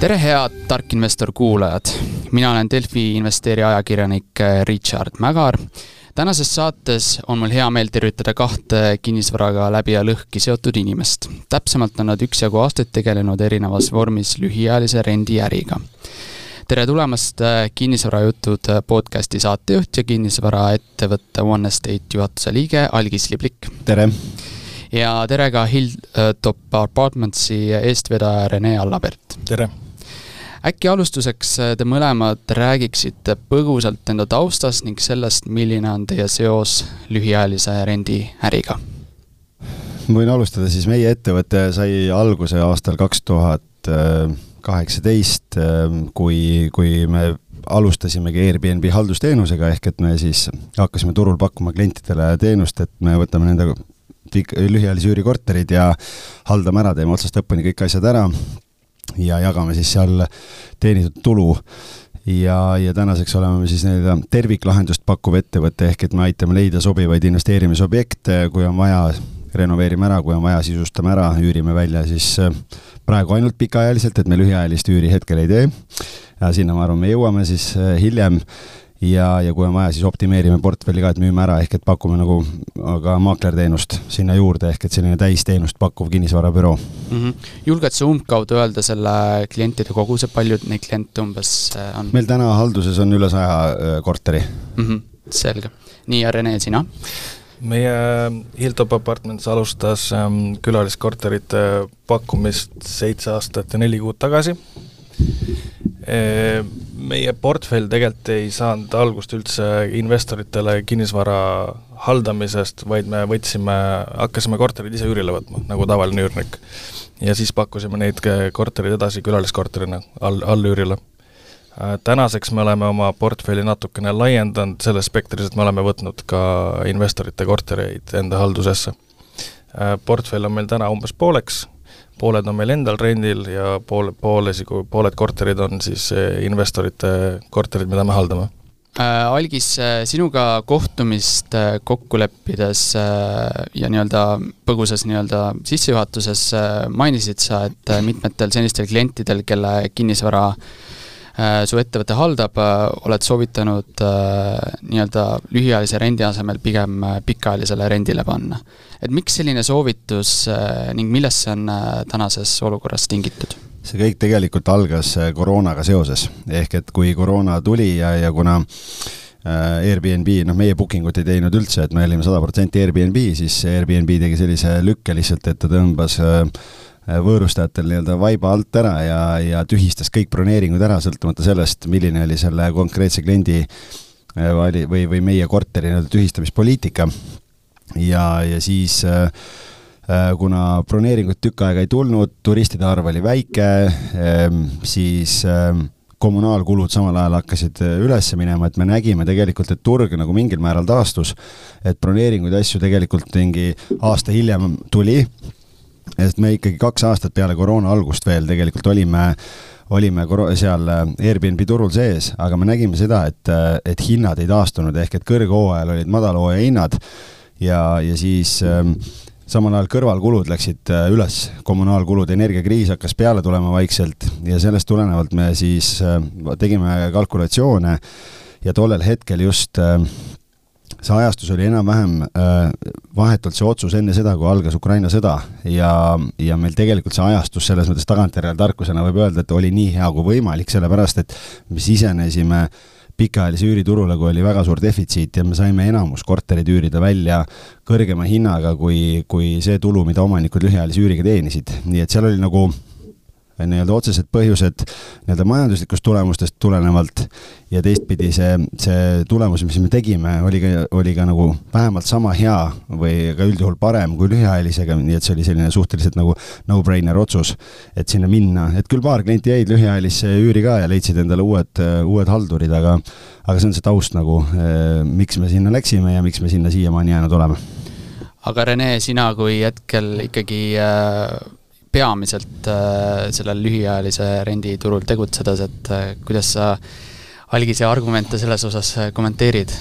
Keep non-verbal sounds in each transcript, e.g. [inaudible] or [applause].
tere, head tarkinvestor kuulajad! mina olen Delfi investeeri ajakirjanik Richard Mägar. tänases saates on mul hea meel tervitada kahte kinnisvaraga läbi ja lõhki seotud inimest. täpsemalt on nad üksjagu aastaid tegelenud erinevas vormis lühiajalise rendiäriga. tere tulemast, Kinnisvarajutud podcasti saatejuht ja kinnisvaraettevõtte One Estate juhatuse liige Algis Liblik. tere! ja tere ka Hilltop Apartmentsi eestvedaja Rene Allapert. tere! Äkki alustuseks äh, te mõlemad räägiksite põgusalt enda taustast ning sellest, milline on teie seos lühiajalise rendiäriga? ma võin alustada, siis meie ettevõte sai alguse aastal kaks tuhat kaheksateist, äh, kui, kui me alustasimegi Airbnb haldusteenusega, ehk et me siis hakkasime turul pakkuma klientidele teenust, et me võtame nende lühiajalisi üürikorterid ja haldame ära, teeme otsast lõpuni kõik asjad ära ja jagame siis seal teenitud tulu. Ja, ja tänaseks oleme me siis nii-öelda terviklahendust pakkuv ettevõte, ehk et me aitame leida sobivaid investeerimisobjekte, kui on vaja, renoveerime ära, kui on vaja, sisustame ära, üürime välja siis äh, praegu ainult pikaajaliselt, et me lühiajalist üüri hetkel ei tee. sinna ma arvan, me jõuame siis äh, hiljem ja, ja kui on vaja, siis optimeerime portfelli ka, et müüme ära, ehk et pakume nagu ka maaklerteenust sinna juurde, ehk et selline täisteenust pakkuv kinnisvarabüroo mm. -hmm. julged sa umbkaudu öelda selle klientide koguse, palju neid kliente umbes äh, on? meil täna halduses on üle saja äh, korteri mm. -hmm. selge. nii, ja Rene, sina? meie Hilltop Apartments alustas ähm, külaliskorterite pakkumist seitse aastat ja neli kuud tagasi meie portfell tegelikult ei saanud algust üldse investoritele kinnisvara haldamisest, vaid me võtsime, hakkasime korterid ise üürile võtma, nagu tavaline üürnik. ja siis pakkusime neid korterid edasi külaliskorterina all, allüürile. Tänaseks me oleme oma portfelli natukene laiendanud selles spektris, et me oleme võtnud ka investorite kortereid enda haldusesse. Portfell on meil täna umbes pooleks pooled on meil endal rendil ja pool, poolesi, pooled korterid on siis eh, investorite korterid, mida me haldame äh,. Algis, äh, sinuga kohtumist äh, kokku leppides äh, ja nii-öelda põgusas nii-öelda sissejuhatuses mainisid sa, et mitmetel sellistel klientidel, kelle kinnisvara su ettevõte haldab, oled soovitanud nii-öelda lühiajalise rendi asemel pigem pikaajalisele rendile panna et miks selline soovitus äh, ning millest see on äh, tänases olukorras tingitud? see kõik tegelikult algas äh, koroonaga seoses, ehk et kui koroona tuli ja, ja kuna Airbnb, noh, meie booking ut ei teinud üldse, et me olime sada protsenti Airbnb, siis Airbnb tegi sellise lükke lihtsalt, et ta tõmbas võõrustajatel nii-öelda vaiba alt ära ja, ja tühistas kõik broneeringud ära, sõltumata sellest, milline oli selle konkreetse kliendi või, või, või meie korteri nii-öelda tühistamispoliitika. Ja, ja siis äh, äh, kuna broneeringut tükk aega ei tulnud, turistide arv oli väike, ähm, siis ähm, kommunaalkulud samal ajal hakkasid äh, üles minema, et me nägime tegelikult, et turg nagu mingil määral taastus, et broneeringuid ja asju tegelikult mingi aasta hiljem tuli, et me ikkagi kaks aastat peale koroona algust veel tegelikult olime olime seal Airbnb turul sees, aga me nägime seda, et, et hinnad ei taastunud, ehk et kõrghooajal olid madalhooaja hinnad ja, ja siis ähm, samal ajal kõrvalkulud läksid äh, üles, kommunaalkulud, energiakriis hakkas peale tulema vaikselt ja sellest tulenevalt me siis äh, tegime kalkulatsioone ja tollel hetkel just äh, see ajastus oli enam-vähem äh, vahetult see otsus enne seda, kui algas Ukraina sõda ja, ja meil tegelikult see ajastus selles mõttes tagantjärele tarkusena võib öelda, et oli nii hea kui võimalik, sellepärast et me sisenesime äh, pikaajalise üüriturule, kui oli väga suur defitsiit ja me saime enamus korterid üürida välja kõrgema hinnaga kui, kui see tulu, mida omanikud lühiajalise üüriga teenisid. nii et seal oli nagu nii-öelda otsesed põhjused nii-öelda majanduslikust tulemustest tulenevalt. Ja teistpidi see, see tulemus, mis me tegime, oli ka, oli ka nagu vähemalt sama hea või ka üldjuhul parem kui lühiajalisega, nii et see oli selline suhteliselt nagu no-brainer otsus, et sinna minna, et küll paar klienti jäid lühiajalisse üüri ka ja leidsid endale uued, uued haldurid, aga aga see on see taust nagu, eh, miks me sinna läksime ja miks me sinna siiamaani jäänud oleme. Aga Rene, sina kui hetkel ikkagi äh, peamiselt äh, sellel lühiajalise renditurul tegutsedes, et äh, kuidas sa algise argumente selles osas äh, kommenteerid?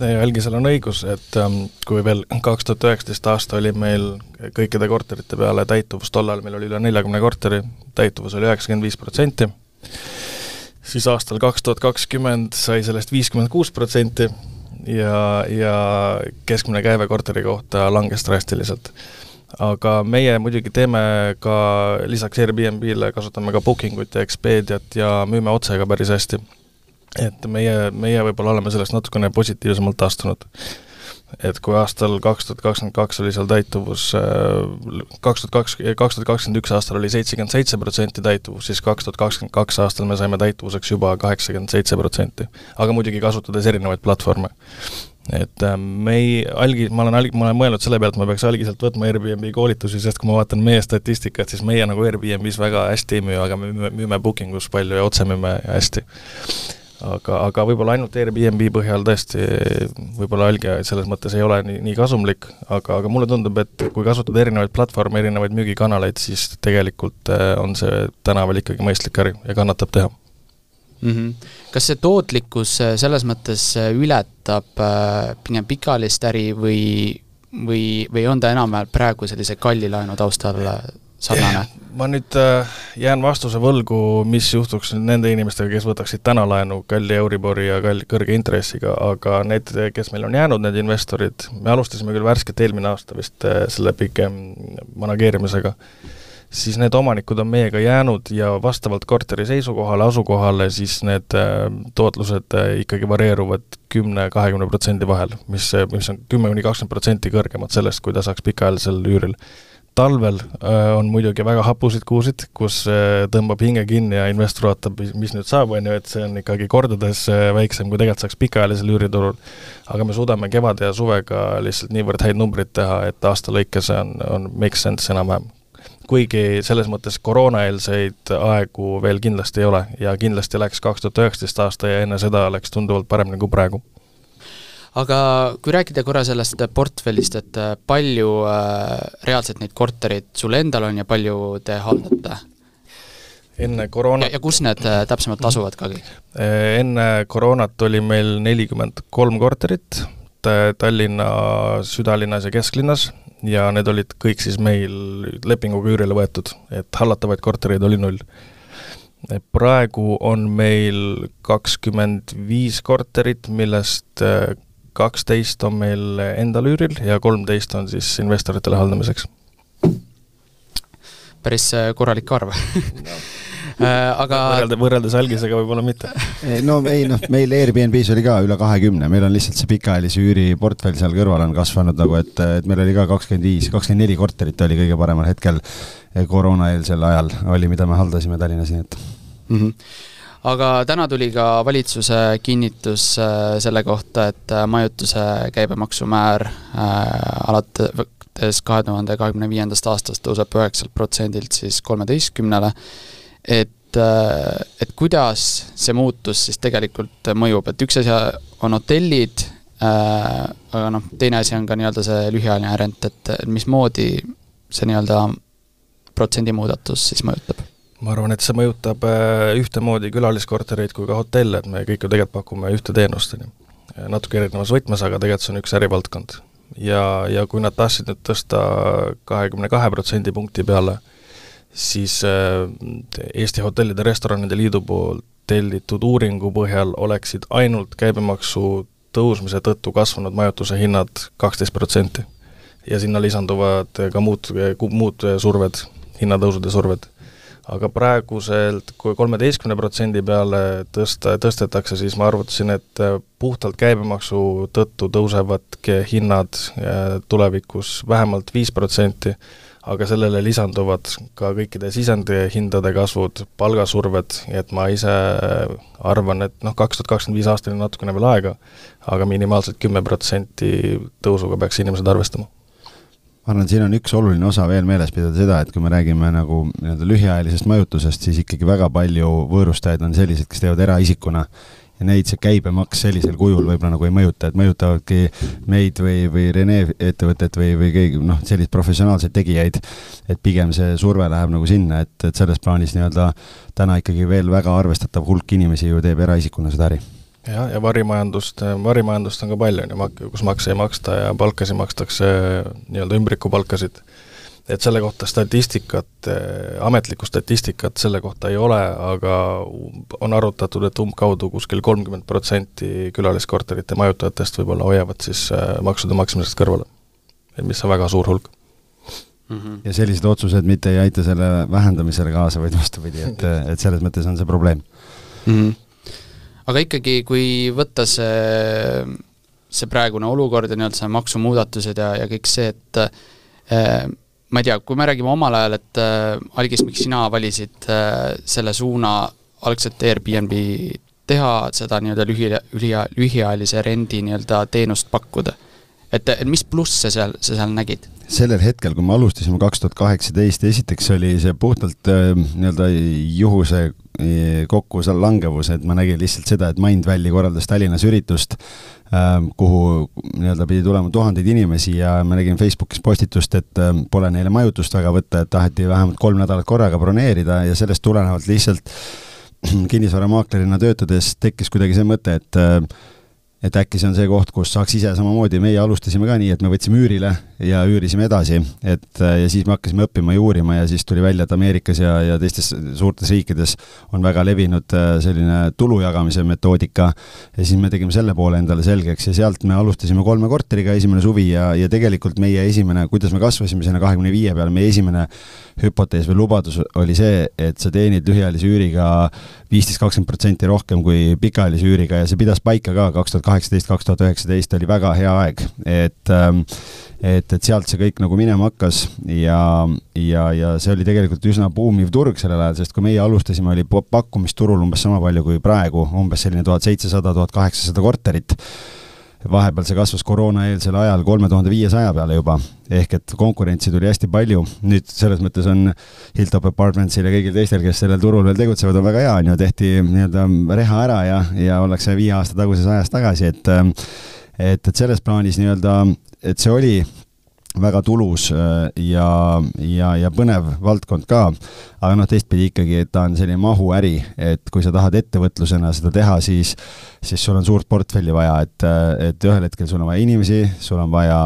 Algisel on õigus, et ähm, kui veel kaks tuhat üheksateist aasta oli meil kõikide korterite peale täituvus, tol ajal meil oli üle neljakümne korteri, täituvus oli üheksakümmend viis protsenti, siis aastal kaks tuhat kakskümmend sai sellest viiskümmend kuus protsenti ja, ja keskmine käive korteri kohta langes drastiliselt aga meie muidugi teeme ka lisaks Airbnb-le, kasutame ka Booking ut ja Expediat ja müüme otse ka päris hästi et meie, meie võib-olla oleme sellest natukene positiivsemalt astunud. et kui aastal kaks tuhat kakskümmend kaks oli seal täituvus, äh, kaks tuhat kaks, kaks tuhat kakskümmend üks aastal oli seitsekümmend seitse protsenti täituvus, siis kaks tuhat kakskümmend kaks aastal me saime täituvuseks juba kaheksakümmend seitse protsenti. aga muidugi kasutades erinevaid platvorme et äh, me ei, algi, ma olen alg-, ma olen mõelnud selle peale, et ma peaks algiselt võtma Airbnb koolitusi, sest kui ma vaatan meie statistikat, siis meie nagu Airbnb-s väga hästi ei müü, aga me müüme Booking us palju ja otse müüme hästi. Aga, aga võib-olla ainult Airbnb põhjal tõesti võib-olla Alge selles mõttes ei ole nii, nii kasumlik, aga, aga mulle tundub, et kui kasutada erinevaid platvorme, erinevaid müügikanaleid, siis tegelikult äh, on see täna veel ikkagi mõistlik äri ja kannatab teha mm. -hmm. kas see tootlikkus äh, selles mõttes äh, ületab pigem pikaajalist äri või, või, või on ta enam-vähem praegu sellise kalli laenu taustal sarnane? [clears throat] ma nüüd äh, jään vastuse võlgu, mis juhtuks nende inimestega, kes võtaksid täna laenu kalli Euribori ja kalli, kõrge intressiga, aga need, kes meil on jäänud, need investorid, me alustasime küll värskelt eelmine aasta vist äh, selle pigem manageerimisega, siis need omanikud on meiega jäänud ja vastavalt korteri seisukohale, asukohale, siis need äh, tootlused ikkagi varieeruvad kümne, kahekümne protsendi vahel, mis, mis on kümme kuni kakskümmend protsenti kõrgemad sellest, kui ta saaks pikaajalisel üüril talvel äh, on muidugi väga hapusid kuusid, kus äh, tõmbab hinge kinni ja investor vaatab, mis nüüd saab, on ju, et see on ikkagi kordades äh, väiksem, kui tegelikult saaks pikaajalisel üüriturul. aga me suudame kevade ja suvega lihtsalt niivõrd häid numbreid teha, et aasta lõikes on, on make sense enam-vähem. Kuigi selles mõttes koroonaeelseid aegu veel kindlasti ei ole ja kindlasti läks kaks tuhat üheksateist aasta ja enne seda läks tunduvalt paremini kui praegu aga kui rääkida korra sellest portfellist, et äh, palju äh, reaalselt neid korterid sul endal on ja palju te haldate? enne koroonat ja, ja kus need äh, täpsemalt asuvad ka kõik? Enne koroonat oli meil nelikümmend kolm korterit Tallinna südalinnas ja kesklinnas ja need olid kõik siis meil lepinguga üürile võetud, et hallatavaid kortereid oli null praegu on meil kakskümmend viis korterit, millest kaksteist on meil endal üüril ja kolmteist on siis investoritele haldamiseks. päris äh, korralik arv äh, [laughs] aga võrrelda, võrreldes algisega võib-olla mitte. no ei noh, meil Airbnb-s oli ka üle kahekümne, meil on lihtsalt see pikaajalise üüri portfell seal kõrval on kasvanud nagu, et, et meil oli ka kakskümmend viis, kakskümmend neli korterit oli kõige paremal hetkel koroonaeelsel ajal oli, mida me haldasime Tallinnas, nii et mm. -hmm aga täna tuli ka valitsuse kinnitus äh, selle kohta, et äh, majutuse käibemaksumäär äh, alates kahe tuhande kahekümne viiendast aastast tõuseb üheksalt protsendilt siis kolmeteistkümnele, et et kuidas see muutus siis tegelikult mõjub, et üks asi on hotellid, aga noh, teine asi on ka nii-öelda see lühiajaline rent, et mismoodi see nii-öelda protsendi muudatus siis mõjutab? ma arvan, et see mõjutab äh, ühtemoodi külaliskortereid kui ka hotelle, et me kõik ju tegelikult pakume ühte teenust, on ju. natuke erinevas võtmes, aga tegelikult see on üks ärivaldkond. ja, ja kui nad tahtsid nüüd tõsta kahekümne kahe protsendipunkti peale, siis äh, Eesti Hotellide Restoranide Liidu poolt tellitud uuringu põhjal oleksid ainult käibemaksu tõusmise tõttu kasvanud majutuse hinnad kaksteist protsenti. ja sinna lisanduvad ka muud, muud surved, hinnatõusude surved aga praeguselt, kui kolmeteistkümne protsendi peale tõsta, tõstetakse, siis ma arvutasin, et äh, puhtalt käibemaksu tõttu tõusevadki hinnad äh, tulevikus vähemalt viis protsenti, aga sellele lisanduvad ka kõikide sisendhindade kasvud, palgasurved, et ma ise arvan, et noh, kaks tuhat kakskümmend viis aastani on natukene veel aega, aga minimaalselt kümme protsenti tõusuga peaks inimesed arvestama. Ma arvan, siin on üks oluline osa veel meeles pidada seda, et kui me räägime nagu nii-öelda lühiajalisest majutusest, siis ikkagi väga palju võõrustajaid on sellised, kes teevad eraisikuna ja neid see käibemaks sellisel kujul võib-olla nagu ei mõjuta, et mõjutavadki meid või, või Rene ettevõtet või, või keegi noh, selliseid professionaalseid tegijaid, et pigem see surve läheb nagu sinna, et, et selles plaanis nii-öelda täna ikkagi veel väga arvestatav hulk inimesi ju teeb eraisikuna seda äri. Jah, ja varimajandust, varimajandust on ka palju, on ju, kus makse ei maksta ja palkasid makstakse, nii-öelda ümbrikupalkasid et selle kohta statistikat, ametlikku statistikat selle kohta ei ole, aga on arutatud, et umbkaudu kuskil kolmkümmend protsenti külaliskorterite majutajatest võib-olla hoiavad siis äh, maksude maksmisest kõrvale. mis on väga suur hulk mm. -hmm. ja sellised otsused mitte ei aita selle vähendamisele kaasa, vaid vastupidi, et, [laughs] et selles mõttes on see probleem mm. -hmm. aga ikkagi, kui võtta see, see praegune olukord ja nii-öelda see maksumuudatused ja, ja kõik see, et äh, ma ei tea, kui me räägime omal ajal, et äh, Algis, miks sina valisid äh, selle suuna algselt Airbnb teha, seda nii-öelda lühi, lühi, lühiajalise rendi nii-öelda teenust pakkuda? et, et mis plusse seal, sa seal nägid? Sellel hetkel, kui me alustasime kaks tuhat kaheksateist, esiteks oli see puhtalt äh, nii-öelda juhuse äh, kokku seal langevus, et ma nägin lihtsalt seda, et Mindvalley korraldas Tallinnas üritust, ähm, kuhu nii-öelda pidi tulema tuhandeid inimesi ja ma nägin Facebookis postitust, et ähm, pole neile majutust väga võtta, et taheti vähemalt kolm nädalat korraga broneerida ja sellest tulenevalt lihtsalt [clears throat] kinnisvaramaaklerina töötades tekkis kuidagi see mõte, et äh, et äkki see on see koht, kus saaks ise samamoodi, meie alustasime ka nii, et me võtsime üürile ja üürisime edasi, et ja siis me hakkasime õppima ja uurima ja siis tuli välja, et Ameerikas ja, ja teistes suurtes riikides on väga levinud äh, selline tulu jagamise metoodika. Ja siis me tegime selle poole endale selgeks ja sealt me alustasime kolme korteriga esimene suvi ja, ja tegelikult meie esimene, kuidas me kasvasime sinna kahekümne viie peale, meie esimene hüpotees või lubadus oli see, et sa teenid lühiajalise üüriga viisteist, kakskümmend protsenti rohkem kui pikaajalise üüriga ja see pidas paika ka kaks tuhat kaheksateist, kaks tuhat üheksateist oli väga hea aeg, et ähm, et, et sealt see kõik nagu minema hakkas ja, ja, ja see oli tegelikult üsna buumiv turg sellel ajal, sest kui meie alustasime, oli pakkumist turul umbes sama palju kui praegu, umbes selline tuhat seitsesada, tuhat kaheksasada korterit vahepeal see kasvas koroonaeelsel ajal kolme tuhande viiesaja peale juba, ehk et konkurentsi tuli hästi palju, nüüd selles mõttes on Hilltop Apartmentsil ja kõigil teistel, kes sellel turul veel tegutsevad, on väga hea, on ju, tehti nii-öelda reha ära ja, ja ollakse viie aasta taguses ajas tagasi, et et, et selles plaanis nii-öelda, et see oli väga tulus äh, ja, ja, ja põnev valdkond ka, aga noh, teistpidi ikkagi, et ta on selline mahuäri, et kui sa tahad ettevõtlusena seda teha, siis siis sul on suurt portfelli vaja, et, et ühel hetkel sul on vaja inimesi, sul on vaja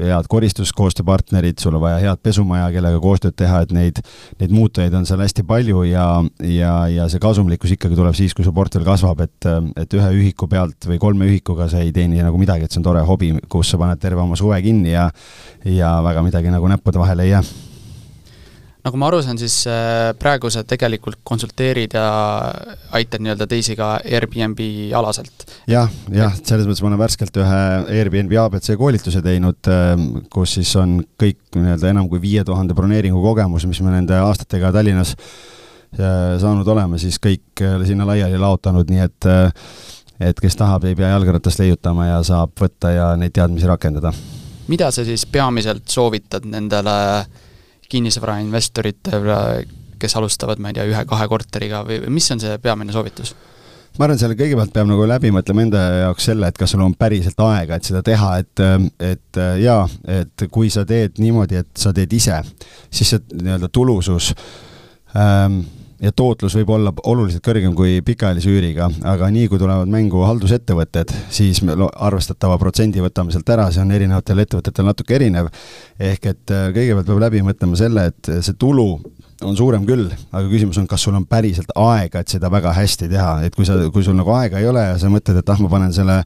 head koristuskoostööpartnerid, sul on vaja head pesumaja, kellega koostööd teha, et neid, neid muutujaid on seal hästi palju ja, ja, ja see kasumlikkus ikkagi tuleb siis, kui su portfell kasvab, et, et ühe ühiku pealt või kolme ühikuga sa ei teeni nagu midagi, et see on tore hobi, kus sa paned terve oma suve kinni ja ja väga midagi nagu näppude vahele ei jää nagu ma aru saan, siis äh, praegu sa tegelikult konsulteerid ja aitad nii-öelda teisi ka Airbnb alaselt ja,. jah, jah, selles mõttes ma olen värskelt ühe Airbnb abc koolituse teinud, ähm, kus siis on kõik nii-öelda enam kui viie tuhande broneeringu kogemus, mis me nende aastatega Tallinnas äh, saanud oleme, siis kõik äh, sinna laiali laotanud, nii et et kes tahab, ei pea jalgratast leiutama ja saab võtta ja neid teadmisi rakendada. Mida sa siis peamiselt soovitad nendele äh, kinnisvarainvestoritele, kes alustavad, ma ei tea, ühe-kahe korteriga või, mis on see peamine soovitus? ma arvan, seal kõigepealt peab nagu läbi mõtlema enda jaoks selle, et kas sul on päriselt aega, et seda teha, et, et jaa, et kui sa teed niimoodi, et sa teed ise, siis see nii-öelda tulusus ähm, ja tootlus võib olla oluliselt kõrgem kui pikaajalise üüriga, aga nii kui tulevad mängu haldusettevõtted, siis me arvestatava protsendi võtame sealt ära, see on erinevatel ettevõtetel natuke erinev. ehk et äh, kõigepealt peab läbi mõtlema selle, et see tulu on suurem küll, aga küsimus on, kas sul on päriselt aega, et seda väga hästi teha, et kui sa, kui sul nagu aega ei ole ja sa mõtled, et ah, ma panen selle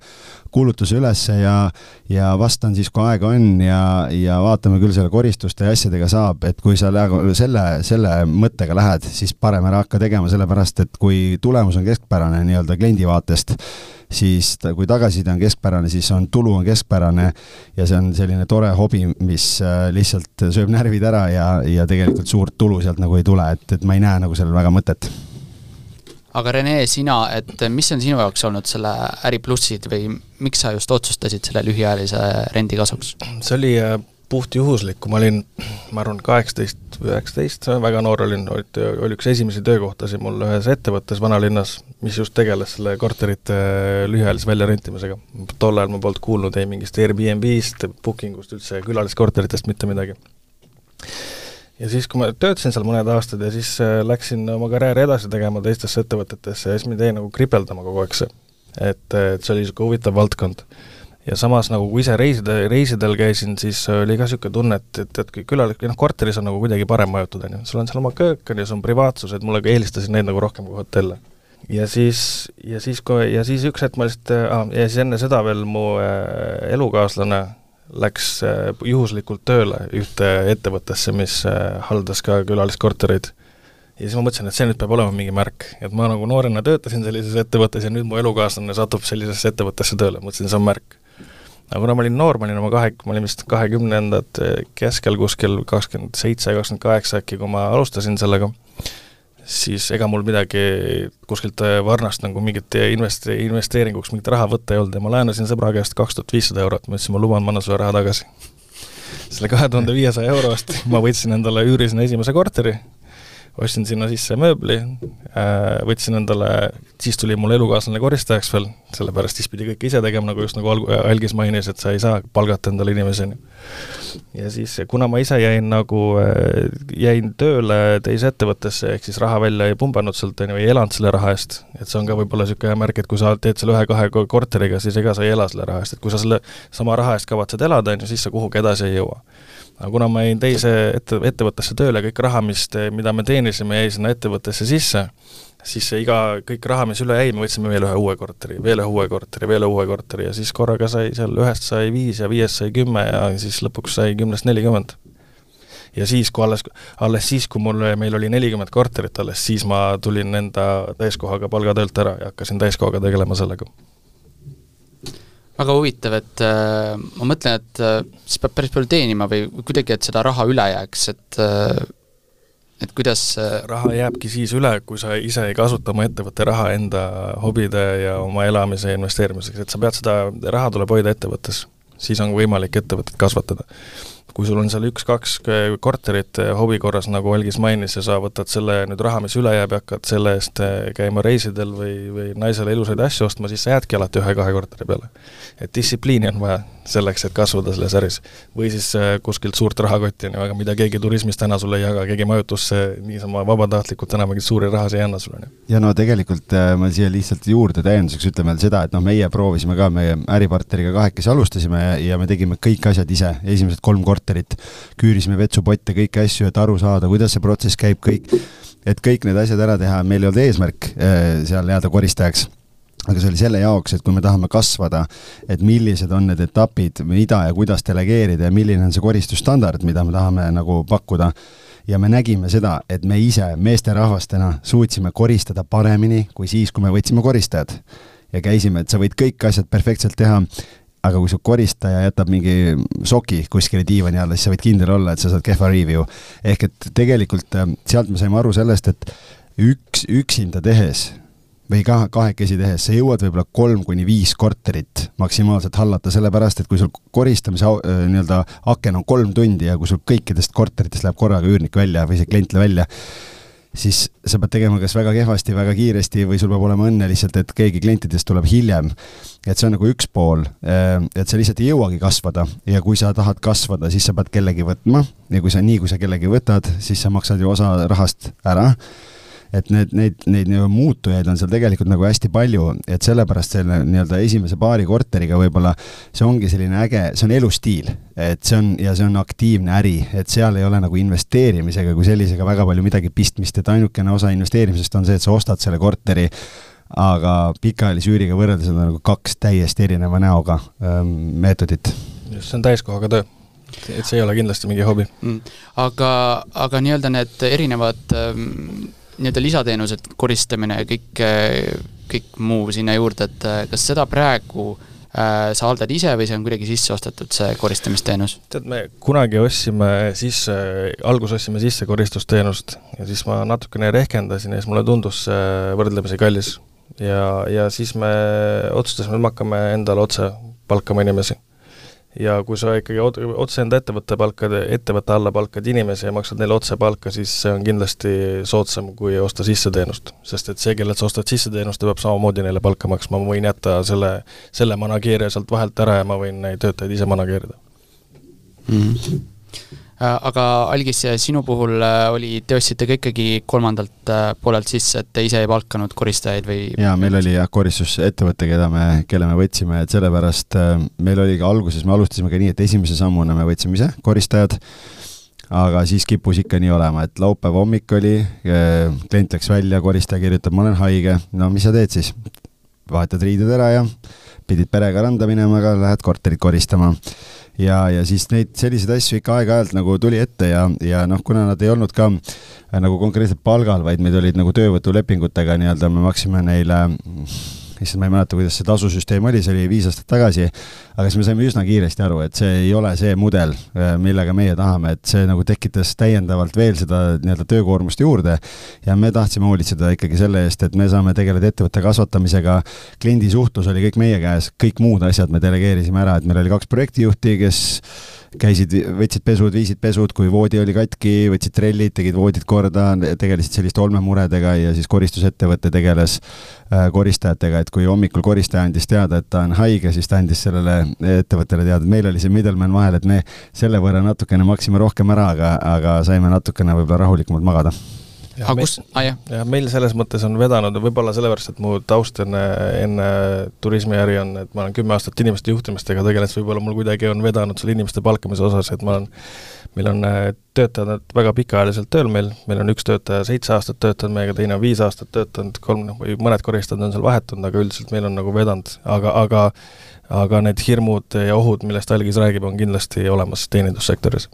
kuulutuse ülesse ja, ja vastan siis, kui aega on ja, ja vaatame küll selle koristuste ja asjadega saab, et kui sa selle, selle mõttega lähed, siis parem ära hakka tegema, sellepärast et kui tulemus on keskpärane nii-öelda kliendi vaatest, siis ta, kui tagasiside on keskpärane, siis on tulu on keskpärane ja see on selline tore hobi, mis äh, lihtsalt sööb närvid ära ja, ja tegelikult suurt tulu sealt nagu ei tule, et, et ma ei näe nagu sellel väga mõtet aga Rene, sina, et mis on sinu jaoks olnud selle äri plussid või miks sa just otsustasid selle lühiajalise rendi kasuks? see oli äh, puhtjuhuslik, kui ma olin, ma arvan, kaheksateist üheksateist, väga noor olin, oli üks esimesi töökohtasid mul ühes ettevõttes vanalinnas, mis just tegeles selle korterite äh, lühiajalise väljarentimisega. tol ajal ma polnud kuulnud ei mingist Airbnb-st, booking ust, üldse külaliskorteritest mitte midagi ja siis, kui ma töötasin seal mõned aastad ja siis äh, läksin oma karjääri edasi tegema teistesse ettevõtetesse ja siis mind jäi nagu kripeldama kogu aeg see. et, et see oli niisugune huvitav valdkond. ja samas nagu kui ise reisida, reisidel käisin, siis oli ka niisugune tunne, et, et, et külalik-, noh korteris on nagu kuidagi parem majutada, on ju, sul on seal oma köök, on ju, sul on privaatsus, et mulle eelistasin neid nagu rohkem kui hotelle ja siis, ja siis, kui, ja siis üks hetk ma lihtsalt ja siis enne seda veel mu äh, elukaaslane läks äh, juhuslikult tööle ühte ettevõttesse, mis äh, haldas ka külaliskortereid. ja siis ma mõtlesin, et see nüüd peab olema mingi märk, et ma nagu noorena töötasin sellises ettevõttes ja nüüd mu elukaaslane satub sellisesse ettevõttesse tööle, mõtlesin, see on märk. aga kuna ma olin noor, ma olin oma kahe, ma olin vist kahekümnendate keskel kuskil kakskümmend seitse, kakskümmend kaheksa äkki, kui ma alustasin sellega siis ega mul midagi kuskilt äh, Varnast nagu mingit invest-, investeeringuks mingit raha võtta ei olnud ja ma laenasin sõbra käest kaks tuhat viissada eurot, ma ütlesin, ma luban, ma annan sulle raha tagasi. [laughs] selle kahe tuhande viiesaja euro eest ma võtsin endale, üürisin esimese korteri ostsin sinna sisse mööbli, äh, võtsin endale, siis tuli mul elukaaslane koristajaks veel, sellepärast siis pidi kõike ise tegema, nagu just nagu alg-, Algis mainis, et sa ei saa palgata endale inimesi, on ju. ja siis, kuna ma ise jäin nagu, äh, jäin tööle teise ettevõttesse, ehk siis raha välja ei pumbanud sealt, on ju, ei elanud selle raha eest, et see on ka võib-olla niisugune hea märk, et kui sa teed selle ühe-kahe korteriga, siis ega sa ei ela selle raha eest, et kui sa selle sama raha eest kavatsed elada, on ju, siis sa kuhugi edasi ei jõua aga kuna ma jäin teise ette, ettevõttesse tööle, kõik raha, mis, mida me teenisime, jäi sinna ettevõttesse sisse, siis see iga, kõik raha, mis üle jäi, me võtsime veel ühe uue korteri, veel ühe uue korteri, veel uue korteri ja siis korraga sai seal ühest sai viis ja viiest sai kümme ja siis lõpuks sai kümnest nelikümmend. ja siis, kui alles, alles siis, kui mul, meil oli nelikümmend korterit alles, siis ma tulin enda täiskohaga palgatöölt ära ja hakkasin täiskohaga tegelema sellega väga huvitav, et äh, ma mõtlen, et äh, siis peab päris palju teenima või kuidagi, et seda raha üle jääks, et äh, et kuidas raha jääbki siis üle, kui sa ise ei kasuta oma ettevõtte raha enda hobide ja oma elamise investeerimiseks, et sa pead seda, raha tuleb hoida ettevõttes. siis on võimalik ettevõtet kasvatada kui sul on seal üks-kaks korterit eh, hobi korras, nagu Algis mainis, ja sa võtad selle nüüd raha, mis üle jääb ja hakkad selle eest eh, käima reisidel või, või naisele ilusaid asju ostma, siis sa jäädki alati ühe-kahe korteri peale. et distsipliini on vaja selleks, et kasvada selles äris. või siis eh, kuskilt suurt rahakotti, on ju, aga mida keegi turismis täna sulle ei jaga, keegi majutusse niisama vabatahtlikult enam mingeid suuri rahasid ei anna sulle, ja no tegelikult ma siia lihtsalt juurde täienduseks ütlen veel seda, et noh, meie proovisime ka, meie äripartneriga kahekesi alustasime ja, ja me tegime kõik asjad ise, esimesed kolm korterit korterit, küürisime vetsupotte, kõiki asju, et aru saada, kuidas see protsess käib, kõik, et kõik need asjad ära teha, meil ei olnud eesmärk äh, seal jääda koristajaks aga see oli selle jaoks, et kui me tahame kasvada, et millised on need etapid, mida ja kuidas delegeerida ja milline on see koristusstandard, mida me tahame nagu pakkuda. ja me nägime seda, et me ise meesterahvastena suutsime koristada paremini kui siis, kui me võtsime koristajad. ja käisime, et sa võid kõik asjad perfektselt teha aga kui su koristaja jätab mingi soki kuskile diivani alla, siis sa võid kindel olla, et sa saad kehva review. ehk et tegelikult äh, sealt me saime aru sellest, et üks, üksinda tehes või ka kahekesi tehes, sa jõuad võib-olla kolm kuni viis korterit maksimaalselt hallata, sellepärast et kui sul koristamise äh, nii-öelda aken on kolm tundi ja kui sul kõikidest korteritest läheb korraga üürnik välja või see klient välja, siis sa pead tegema kas väga kehvasti, väga kiiresti või sul peab olema õnne lihtsalt, et keegi klientidest tuleb hiljem. et see on nagu üks pool, eh, et sa lihtsalt ei jõuagi kasvada. Ja kui sa tahad kasvada, siis sa pead kellegi võtma. Ja kui sa, nii kui sa kellegi võtad, siis sa maksad ju osa rahast ära et need, neid, neid nii-öelda muutujaid on seal tegelikult nagu hästi palju, et sellepärast selle nii-öelda esimese paari korteriga võib-olla see ongi selline äge, see on elustiil, et see on, ja see on aktiivne äri, et seal ei ole nagu investeerimisega kui sellisega väga palju midagi pistmist, et ainukene osa investeerimisest on see, et sa ostad selle korteri, aga pikaajalise üüriga võrreldes on nagu kaks täiesti erineva näoga ähm, meetodit. just, see on täiskohaga töö. Et see ei ole kindlasti mingi hobi. Mm.. aga, aga nii-öelda need erinevad ähm, nii-öelda lisateenused, koristamine ja kõik, kõik muu sinna juurde, et äh, kas seda praegu äh, sa haldad ise või see on kuidagi sisse ostetud, see koristamisteenus? tead, me kunagi ostsime sisse, alguses ostsime sisse koristusteenust ja siis ma natukene rehkendasin ja siis mulle tundus see võrdlemisi kallis. ja, ja siis me otsustasime, et me hakkame endale otse palkama inimesi ja kui sa ikkagi otse enda ettevõtte palkad, ettevõtte alla palkad inimesi ja maksad neile otse palka, siis see on kindlasti soodsam, kui osta sisseteenust. sest et see, kellelt sa ostad sisseteenust, ta peab samamoodi neile palka maksma, ma võin jätta selle, selle manageerija sealt vahelt ära ja ma võin neid töötajaid ise manageerida mm. -hmm. Äh, aga Algis, sinu puhul äh, oli, te ostsite ka ikkagi kolmandalt äh, poolelt sisse, et te ise ei palkanud koristajaid või? jaa, meil oli jah, koristusettevõte, keda me, kelle me võtsime, et sellepärast meil oli ka alguses, me alustasime ka nii, et esimese sammuna me võtsime ise koristajad, aga siis kippus ikka nii olema, et laupäeva hommik oli, klient läks välja, koristaja kirjutab, ma olen haige, no mis sa teed siis? vahetad riided ära ja pidid perega randa minema, aga lähed korterit koristama. Ja, ja siis neid selliseid asju ikka aeg-ajalt nagu tuli ette ja, ja noh, kuna nad ei olnud ka äh, nagu konkreetselt palgal, vaid meid olid nagu töövõtulepingutega nii-öelda, me maksime neile issand, ma ei mäleta, kuidas see tasusüsteem oli, see oli viis aastat tagasi, aga siis me saime üsna kiiresti aru, et see ei ole see mudel, äh, millega meie tahame, et see nagu tekitas täiendavalt veel seda nii-öelda töökoormust juurde. Ja me tahtsime hoolitseda ikkagi selle eest, et me saame tegeleda ettevõtte kasvatamisega, kliendi suhtlus oli kõik meie käes, kõik muud asjad me delegeerisime ära, et meil oli kaks projektijuhti, kes käisid, võtsid pesud, viisid pesud, kui voodi oli katki, võtsid trellid, tegid voodid korda, tegelesid selliste olmemuredega ja siis koristusettevõte tegeles äh, koristajatega, et kui hommikul koristaja andis teada, et ta on haige, siis ta andis sellele ettevõttele teada, et meil oli see middleman vahel, et me selle võrra natukene maksime rohkem ära, aga, aga saime natukene võib-olla rahulikumalt magada. Aga kus, aa jah? jah, meil selles mõttes on vedanud, võib-olla sellepärast, et mu taust enne, enne turismiäri on, et ma olen kümme aastat inimeste juhtimistega tegelenud, siis võib-olla mul kuidagi on vedanud selle inimeste palkamise osas, et ma olen, meil on äh, töötajad väga pikaajaliselt tööl meil, meil on üks töötaja seitse aastat töötanud meiega, teine on viis aastat töötanud, kolm, noh, või mõned koristajad on seal vahetunud, aga üldiselt meil on nagu vedanud, aga, aga aga need hirmud ja ohud, millest Algis räägib, on kindlasti olemas teenindussektoris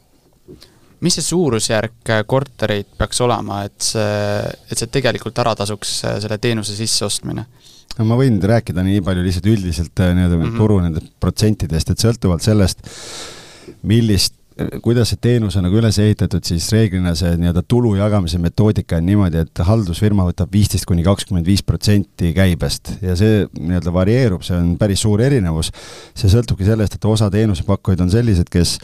mis see suurusjärk äh, kortereid peaks olema, et see, et see tegelikult ära tasuks, äh, selle teenuse sisseostmine? no ma võin rääkida nii palju lihtsalt üldiselt äh, nii-öelda mm -hmm. turu nendest protsentidest, et sõltuvalt sellest, millist kuidas see teenus on nagu üles ehitatud, siis reeglina see nii-öelda tulu jagamise metoodika on niimoodi, et haldusfirma võtab viisteist kuni kakskümmend viis protsenti käibest. Ja see nii-öelda varieerub, see on päris suur erinevus. see sõltubki sellest, et osa teenusepakkujaid on sellised, kes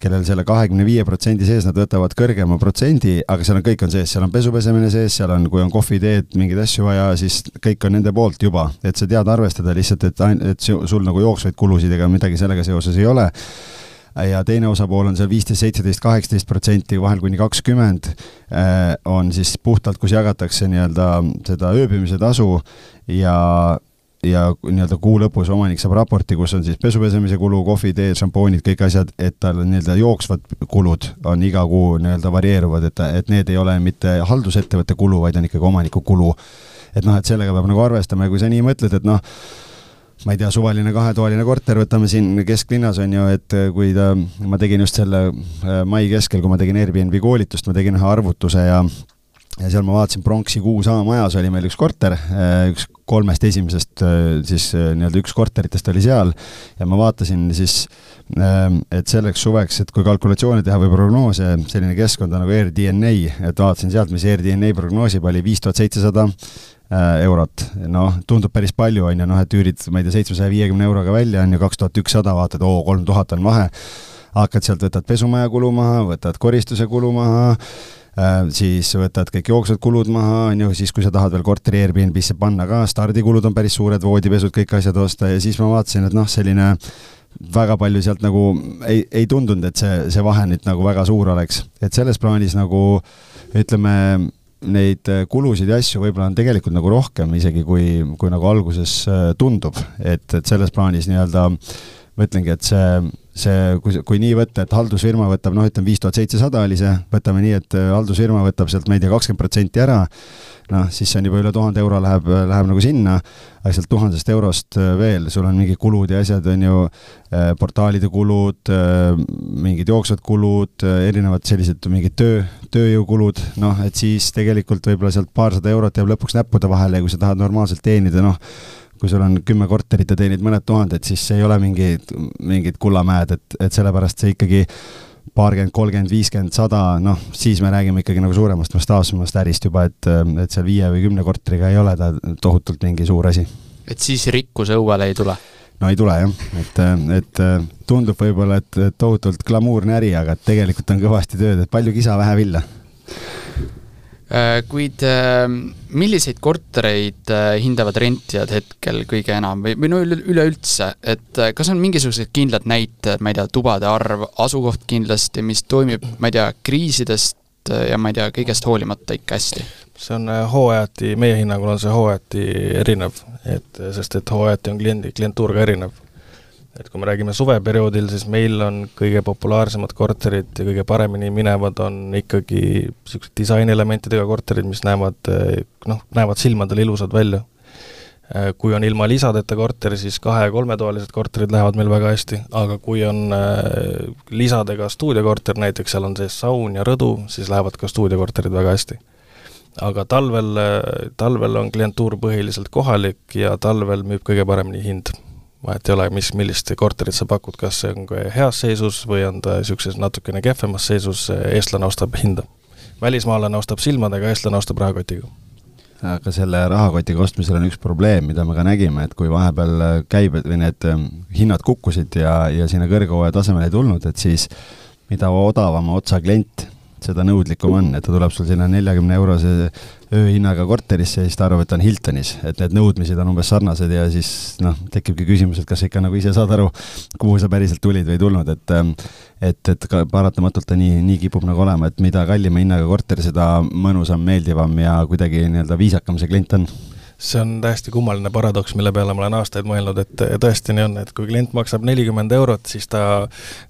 kellel selle kahekümne viie protsendi sees nad võtavad kõrgema protsendi, aga seal on, kõik on sees, seal on pesu pesemine sees, seal on, kui on kohviteed, mingeid asju vaja, siis kõik on nende poolt juba, et sa tead arvestada lihtsalt, et, et sul nagu jooksvaid kulusid ega midagi sellega seoses ei ole ja teine osapool on seal viisteist, seitseteist, kaheksateist protsenti, vahel kuni kakskümmend, äh, on siis puhtalt, kus jagatakse nii-öelda seda ööbimise tasu ja ja nii-öelda kuu lõpus omanik saab raporti, kus on siis pesupesemise kulu, kohvi, tee, šampoonid, kõik asjad, et tal nii-öelda jooksvad kulud on iga kuu nii-öelda varieeruvad, et, et need ei ole mitte haldusettevõtte kulu, vaid on ikkagi omaniku kulu. et noh, et sellega peab nagu arvestama ja kui sa nii mõtled, et noh, ma ei tea, suvaline kahetoaline korter, võtame siin kesklinnas on ju, et kui ta, ma tegin just selle äh, mai keskel, kui ma tegin Airbnb koolitust, ma tegin ühe arvutuse ja ja seal ma vaatasin Pronksi Kuusaama majas oli meil üks korter, äh, üks kolmest esimesest äh, siis äh, nii-öelda üks korteritest oli seal ja ma vaatasin siis, ähm, et selleks suveks, et kui kalkulatsioone teha või prognoose, selline keskkond on nagu AirDNA, et vaatasin sealt, mis AirDNA prognoosib, oli viis tuhat seitsesada eurot, noh, tundub päris palju, on ju, noh, et üürid, ma ei tea, seitsmesaja viiekümne euroga välja, on ju, kaks tuhat ükssada, vaatad, oo, kolm tuhat on vahe, hakkad sealt, võtad pesumaja kulu maha, võtad koristuse kulu maha, Äh, siis võtad kõik jooksvad kulud maha, on ju, siis kui sa tahad veel korteri Airbnb-sse panna ka, stardikulud on päris suured, voodipesud, kõik asjad osta ja siis ma vaatasin, et noh, selline väga palju sealt nagu ei, ei tundunud, et see, see vahe nüüd nagu väga suur oleks, et selles plaanis nagu ütleme, neid kulusid ja asju võib-olla on tegelikult nagu rohkem isegi, kui, kui nagu alguses äh, tundub, et, et selles plaanis nii-öelda ma ütlengi, et see see, kui, kui nii võtta, et haldusfirma võtab noh, ütleme viis tuhat seitsesada oli see, võtame nii, et äh, haldusfirma võtab sealt, ma ei tea, kakskümmend protsenti ära, noh, siis see on juba üle tuhande euro läheb, läheb nagu sinna, aga sealt tuhandest eurost äh, veel, sul on mingid kulud ja asjad, on ju, äh, portaalide kulud, mingid jooksvad kulud, erinevad sellised mingid töö, tööjõukulud, noh, et siis tegelikult võib-olla sealt paarsada eurot jääb lõpuks näppude vahele ja kui sa tahad normaalselt teenida, noh, kui sul on kümme korterit ja teenid mõned tuhanded, siis see ei ole mingi, mingid kullamäed, et, et sellepärast see ikkagi paarkümmend, kolmkümmend, viiskümmend, sada, noh, siis me räägime ikkagi nagu suuremast mastaapsemast ärist juba, et, et seal viie või kümne korteriga ei ole ta tohutult mingi suur asi. et siis rikkus õuele ei tule? no ei tule jah, et, et tundub võib-olla, et tohutult glamuurne äri, aga tegelikult on kõvasti tööd, et palju kisa, vähe villa kuid äh, milliseid kortereid äh, hindavad rentijad hetkel kõige enam või, või no üleüldse, et kas on mingisugused kindlad näitajad, ma ei tea, tubade arv, asukoht kindlasti, mis toimib, ma ei tea, kriisidest ja ma ei tea, kõigest hoolimata ikka hästi? see on hooajati, meie hinnangul on see hooajati erinev, et sest et hooajati on kliendi, klientuur ka erinev et kui me räägime suveperioodil, siis meil on kõige populaarsemad korterid ja kõige paremini minevad on ikkagi niisugused disainelementidega korterid, mis näevad noh, näevad silmadele ilusad välja. Kui on ilma lisadeta korter, siis kahe- ja kolmetoalised korterid lähevad meil väga hästi, aga kui on äh, lisadega stuudiokorter, näiteks seal on sees saun ja rõdu, siis lähevad ka stuudiokorterid väga hästi aga talvel, talvel on klientuur põhiliselt kohalik ja talvel müüb kõige paremini hind vahet ei ole, mis, millist korterit sa pakud, kas see on heas seisus või on ta niisuguses natukene kehvemas seisus, eestlane ostab hinda. välismaalane ostab silmadega, eestlane ostab rahakotiga. aga selle rahakotiga ostmisel on üks probleem, mida me ka nägime, et kui vahepeal käibed või need ähm, hinnad kukkusid ja, ja sinna kõrghooaja tasemele ei tulnud, et siis mida odavama otsa klient seda nõudlikum on, et ta tuleb sul sinna neljakümne eurose ööhinnaga korterisse ja siis ta arvab, et on Hiltonis, et need nõudmised on umbes sarnased ja siis noh, tekibki küsimus, et kas ikka nagu ise saad aru, kuhu sa päriselt tulid või ei tulnud, et ähm, et, et ka paratamatult ta nii, nii kipub nagu olema, et mida kallima hinnaga korter, seda mõnusam, meeldivam ja kuidagi nii-öelda viisakam see klient on see on täiesti kummaline paradoks, mille peale ma olen aastaid mõelnud, et tõesti nii on, et kui klient maksab nelikümmend eurot, siis ta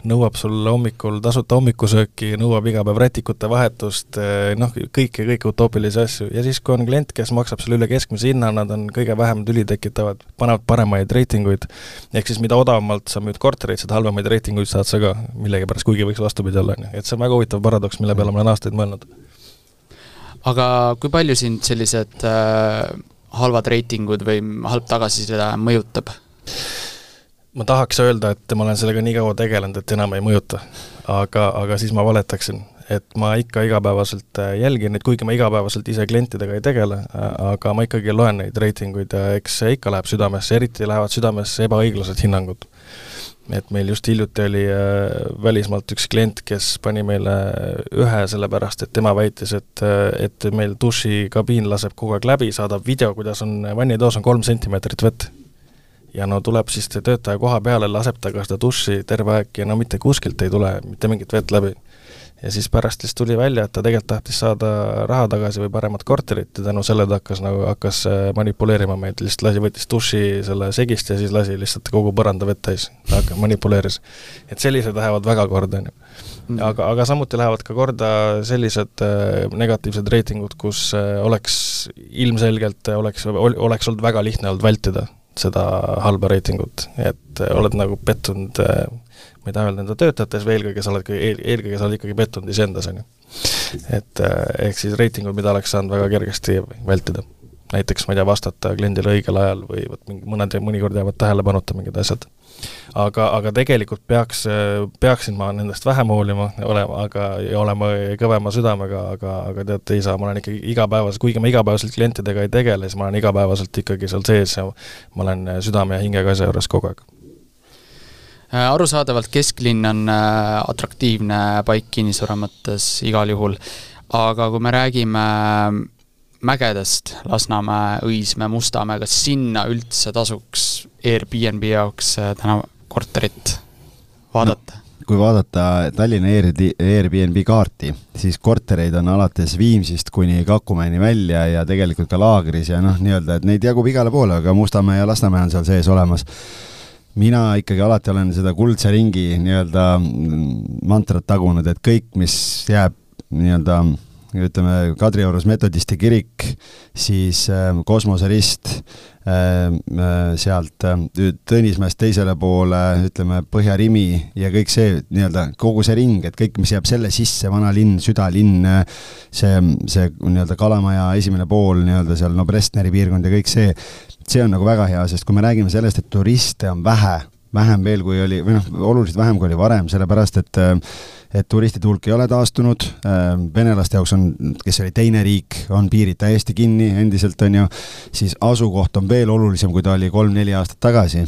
nõuab sul hommikul tasuta hommikusööki, nõuab iga päev rätikute vahetust, noh, kõiki, kõiki utoopilisi asju. ja siis, kui on klient, kes maksab sulle üle keskmise hinna, nad on kõige vähem tüli tekitavad, panevad paremaid reitinguid, ehk siis mida odavamalt sa müüd kortereid, seda halvemaid reitinguid saad sa ka millegipärast, kuigi võiks vastupidi olla, on ju. et see on väga huvitav paradoks, mille peale ma olen aastaid mõelnud. aga kui palju sind sellised äh halvad reitingud või halb tagasiside mõjutab? ma tahaks öelda, et ma olen sellega nii kaua tegelenud, et enam ei mõjuta. aga, aga siis ma valetaksin. et ma ikka igapäevaselt äh, jälgin neid, kuigi ma igapäevaselt ise klientidega ei tegele, äh, aga ma ikkagi loen neid reitinguid ja eks see ikka läheb südamesse, eriti lähevad südamesse ebaõiglased hinnangud et meil just hiljuti oli äh, välismaalt üks klient, kes pani meile ühe, sellepärast et tema väitis, et, äh, et meil dušikabiin laseb kogu aeg läbi, saadab video, kuidas on vannitoas on kolm sentimeetrit vett. ja no tuleb siis töötaja koha peale, laseb ta ka seda duši terve aeg ja no mitte kuskilt ei tule mitte mingit vett läbi ja siis pärast siis tuli välja, et ta tegelikult tahtis saada raha tagasi või paremat korterit ja tänu sellele ta hakkas nagu, hakkas äh, manipuleerima meid, lihtsalt lasi, võttis duši selle segist ja siis lasi lihtsalt kogu põranda vett täis, manipuleeris. et sellised lähevad väga korda, on ju. Mm. aga, aga samuti lähevad ka korda sellised äh, negatiivsed reitingud, kus äh, oleks ilmselgelt, oleks, oleks olnud väga lihtne olnud vältida seda halba reitingut, et oled nagu pettunud äh, ma ei taha öelda enda töötajates või eelkõige sa oled, eelkõige sa oled ikkagi pettunud iseendas, on ju. et äh, ehk siis reitingud, mida oleks saanud väga kergesti vältida. näiteks, ma ei tea, vastata kliendile õigel ajal või vot mingi, mõned, mõnikord jäävad tähelepanuta mingid asjad. Aga, aga tegelikult peaks, peaksin ma nendest vähem hoolima, olema, aga, ja olema kõvema südamega, aga, aga teate, ei saa, ma olen ikkagi igapäevaselt, kuigi ma igapäevaselt klientidega ei tegele, siis ma olen igapäevaselt ikkagi seal sees ja ma olen südame ja hingega asja juures kogu aeg. Äh, arusaadavalt kesklinn on äh, atraktiivne paik kinnisvara mõttes igal juhul, aga kui me räägime äh, mägedest, Lasnamäe, Õismäe, Mustamäe, kas sinna üldse tasuks Airbnb jaoks täna korterit vaadata no.? kui vaadata Tallinna Airbnb kaarti, siis kortereid on alates Viimsist kuni Kakumäeni välja ja tegelikult ka laagris ja noh, nii-öelda, et neid jagub igale poole, aga Mustamäe ja Lasnamäe on seal sees olemas mina ikkagi alati olen seda kuldse ringi nii-öelda mantrat tagunud, et kõik, mis jääb nii-öelda ütleme, Kadriorus metodisti kirik, siis äh, kosmoserist äh,, äh sealt äh, Tõnismäest teisele poole, ütleme, Põhja-Rimi ja kõik see nii-öelda, kogu see ring, et kõik, mis jääb selle sisse, vanalinn, südalinn, äh, see, see nii-öelda Kalamaja esimene pool nii-öelda seal Noblessneri piirkond ja kõik see, see on nagu väga hea, sest kui me räägime sellest, et turiste on vähe, vähem veel, kui oli, või noh, oluliselt vähem, kui oli varem, sellepärast et et turistide hulk ei ole taastunud, venelaste jaoks on, kes oli teine riik, on piirid täiesti kinni endiselt, on ju, siis asukoht on veel olulisem, kui ta oli kolm-neli aastat tagasi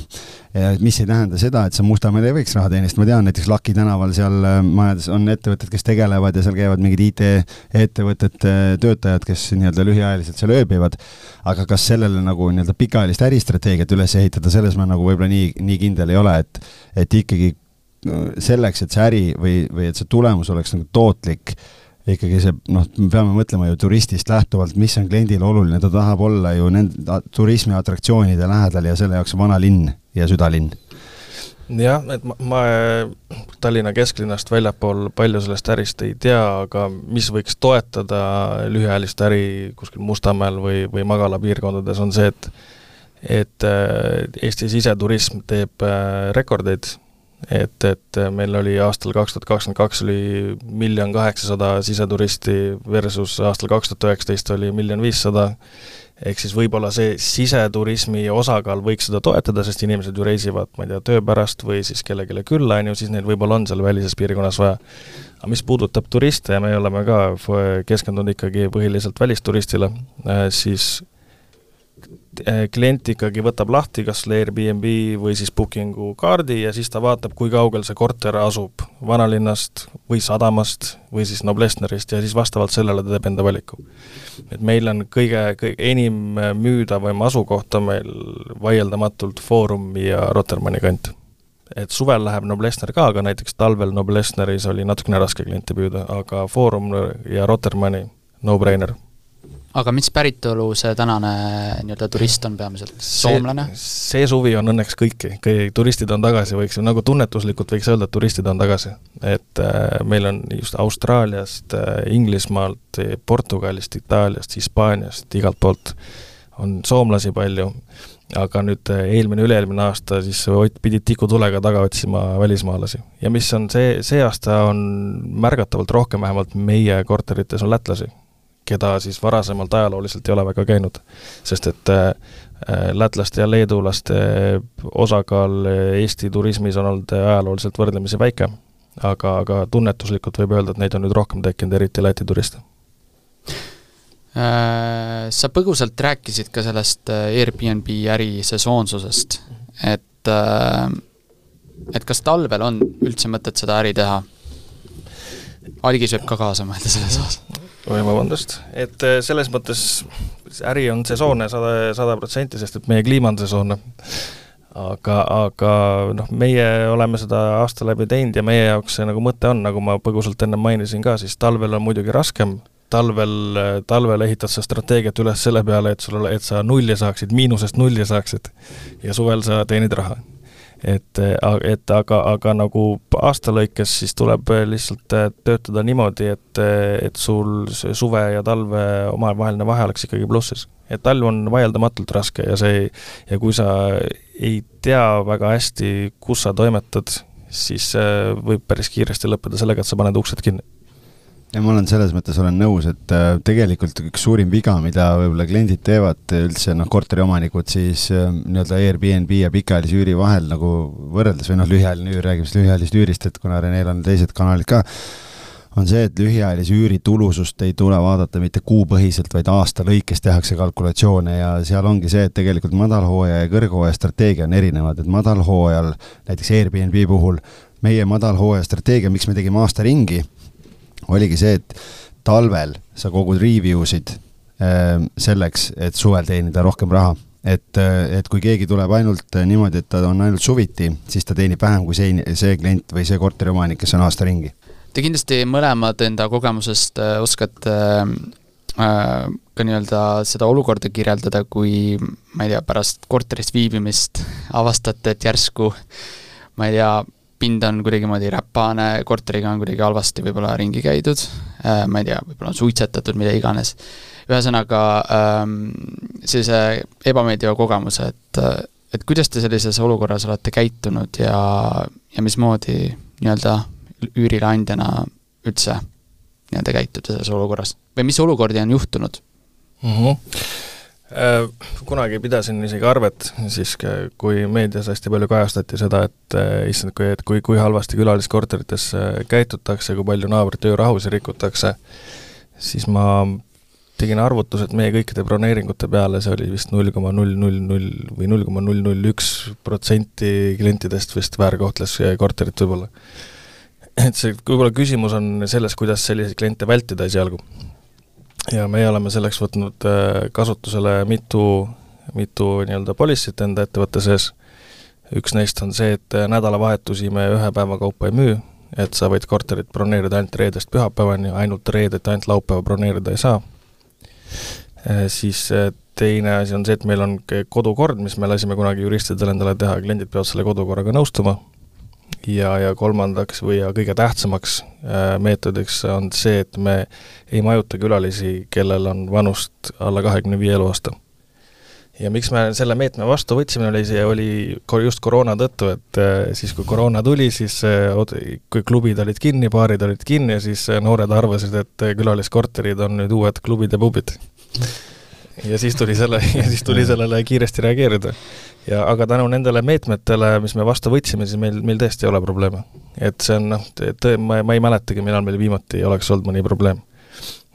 mis ei tähenda seda, et sa Mustamäel ei võiks raha teenistada, ma tean näiteks Laki tänaval seal äh, majades on ettevõtted, kes tegelevad ja seal käivad mingid IT-ettevõtete töötajad, kes nii-öelda lühiajaliselt seal ööbivad. aga kas sellele nagu nii-öelda pikaajalist äristrateegiat üles ehitada, selles ma nagu võib-olla nii, nii kindel ei ole, et, et ikkagi selleks, et see äri või, või et see tulemus oleks nagu tootlik ikkagi see noh, me peame mõtlema ju turistist lähtuvalt, mis on kliendile oluline, ta tahab olla ju nende turismiatraktsioonide lähedal ja selle jaoks vanalinn ja südalinn. jah, et ma, ma Tallinna kesklinnast väljapool palju sellest ärist ei tea, aga mis võiks toetada lühiajalist äri kuskil Mustamäel või, või magalapiirkondades, on see, et et äh, Eesti siseturism teeb äh, rekordeid et, et meil oli aastal kaks tuhat kakskümmend kaks oli miljon kaheksasada siseturisti versus aastal kaks tuhat üheksateist oli miljon viissada, ehk siis võib-olla see siseturismi osakaal võiks seda toetada, sest inimesed ju reisivad, ma ei tea, töö pärast või siis kellelegi külla, on ju, siis neil võib-olla on seal välises piirkonnas vaja. aga mis puudutab turiste ja me oleme ka keskendunud ikkagi põhiliselt välisturistile, siis Eh, klient ikkagi võtab lahti kas Airbnb või siis Bookingu kaardi ja siis ta vaatab, kui kaugel see korter asub vanalinnast või sadamast või siis Noblessnerist ja siis vastavalt sellele ta teeb enda valiku. et meil on kõige, kõige enim müüdavam asukoht on meil vaieldamatult Foorum ja Rotermanni kant. et suvel läheb Noblessner ka, aga näiteks talvel Noblessneris oli natukene raske kliente püüda, aga Foorum ja Rotermanni no-brainer aga mis päritolu see tänane nii-öelda turist on peamiselt, soomlane? see suvi on õnneks kõiki, kõik turistid on tagasi, võiks nagu tunnetuslikult võiks öelda, et turistid on tagasi. et äh, meil on just Austraaliast äh,, Inglismaalt, Portugalist, Itaaliast, Hispaaniast, igalt poolt on soomlasi palju, aga nüüd äh, eelmine, üle-eelmine aasta siis pidid tikutulega taga otsima välismaalasi. ja mis on see, see aasta on märgatavalt rohkem vähemalt meie korterites on lätlasi keda siis varasemalt ajalooliselt ei ole väga käinud. sest et äh, äh, lätlaste ja leedulaste osakaal Eesti turismis on olnud ajalooliselt võrdlemisi väike, aga, aga tunnetuslikult võib öelda, et neid on nüüd rohkem tekkinud, eriti Läti turiste. Äh, sa põgusalt rääkisid ka sellest Airbnb äri sesoonsusest, et et kas talvel on üldse mõtet seda äri teha? algis võib ka kaasa mõelda selles osas oi, vabandust, et äh, selles mõttes äri on sesoonne sada, sada protsenti, sest et meie kliima on sesoonne. aga, aga noh, meie oleme seda aasta läbi teinud ja meie jaoks see nagu mõte on, nagu ma põgusalt enne mainisin ka, siis talvel on muidugi raskem, talvel, talvel ehitad sa strateegiat üles selle peale, et sul, et sa nulli saaksid, miinusest nulli saaksid. Ja suvel sa teenid raha et, et aga, aga nagu aasta lõikes siis tuleb lihtsalt äh, töötada niimoodi, et, et sul see suve ja talve omavaheline vahe oleks ikkagi plussis. et talv on vaieldamatult raske ja see, ja kui sa ei tea väga hästi, kus sa toimetad, siis võib päris kiiresti lõppeda sellega, et sa paned uksed kinni ja ma olen selles mõttes olen nõus, et äh, tegelikult üks suurim viga, mida võib-olla kliendid teevad üldse noh, korteriomanikud siis äh, nii-öelda Airbnb ja pikaajalise üüri vahel nagu võrreldes või noh, lühiajaline üür, räägime siis lühiajalist üürist, et kuna Renel on teised kanalid ka, on see, et lühiajalise üüri tulusust ei tule vaadata mitte kuupõhiselt, vaid aasta lõikes tehakse kalkulatsioone ja seal ongi see, et tegelikult madalhooaja ja kõrghooaja strateegia on erinevad, et madalhooajal näiteks Airbnb puhul meie madalhooaja strateegia, miks me tegime aasta ringi oligi see, et talvel sa kogud review sid äh, selleks, et suvel teenida rohkem raha. et, äh, et kui keegi tuleb ainult äh, niimoodi, et ta on ainult suviti, siis ta teenib vähem kui see, see klient või see korteriomanik, kes on aasta ringi. Te kindlasti mõlemad enda kogemusest oskate ka nii-öelda seda olukorda kirjeldada, kui ma ei tea, pärast korteris viibimist avastate, et järsku ma ei tea, pind on kuidagimoodi räpane, korteriga on kuidagi halvasti võib-olla ringi käidud, äh, ma ei tea, võib-olla on suitsetatud, mida iganes. ühesõnaga ähm, sellise ebameeldiva kogemuse, et, et kuidas te sellises olukorras olete käitunud ja, ja mismoodi nii-öelda üürileandjana üldse nii-öelda käitute selles olukorras või mis olukordi on juhtunud mm? -hmm Äh, kunagi pidasin isegi arvet, siis kui meedias hästi palju kajastati seda, et äh, issand, kui, et kui, kui halvasti külaliskorterites äh, käitutakse, kui palju naabrite öörahusid rikutakse, siis ma tegin arvutused meie kõikide broneeringute peale, see oli vist null koma null null null või null koma null null üks protsenti klientidest vist väärkohtles korterit võib-olla. et see, võib-olla küsimus on selles, kuidas selliseid kliente vältida esialgu ja meie oleme selleks võtnud äh, kasutusele mitu, mitu nii-öelda policy't enda ettevõtte sees. üks neist on see, et äh, nädalavahetusi me ühe päeva kaupa ei müü, et sa võid korterit broneerida ainult reedest pühapäevani, ainult reedet, ainult laupäeva broneerida ei saa. Äh, siis teine asi on see, et meil on kodukord, mis me lasime kunagi juristidel endale teha, kliendid peavad selle kodukorraga nõustuma ja, ja kolmandaks või ja kõige tähtsamaks äh, meetodiks on see, et me ei majuta külalisi, kellel on vanust alla kahekümne viie eluaasta. ja miks me selle meetme vastu võtsime, oli see, oli just koroona tõttu, et äh, siis, kui koroona tuli, siis äh, kui klubid olid kinni, baarid olid kinni siis noored arvasid, et külaliskorterid on nüüd uued klubid ja pubid. ja siis tuli selle, [laughs] ja siis tuli sellele kiiresti reageerida ja aga tänu nendele meetmetele, mis me vastu võtsime, siis meil, meil tõesti ei ole probleeme. et see on noh, tõe, ma, ma ei mäletagi, millal meil viimati oleks olnud mõni probleem.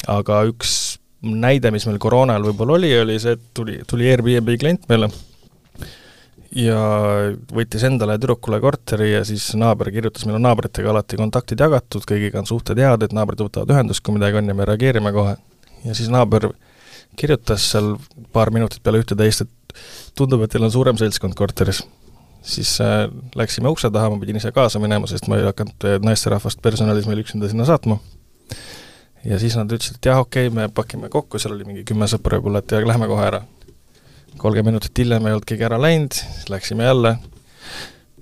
aga üks näide, mis meil koroona ajal võib-olla oli, oli see, et tuli, tuli Airbnb klient meile ja võttis endale tüdrukule korteri ja siis naaber kirjutas, meil on naabritega alati kontaktid jagatud, kõigiga on suhted head, et naabrid võtavad ühendust, kui midagi on ja me reageerime kohe. ja siis naaber kirjutas seal paar minutit peale ühte-teist, et tundub, et teil on suurem seltskond korteris. siis äh, läksime ukse taha, ma pidin ise kaasa minema, sest ma ei hakanud äh, naisterahvast personalis meil üksinda sinna saatma. ja siis nad ütlesid, et jah, okei okay,, me pakime kokku, seal oli mingi kümme sõpra võib-olla, et ja lähme kohe ära. kolmkümmend minutit hiljem ei olnud keegi ära läinud, läksime jälle,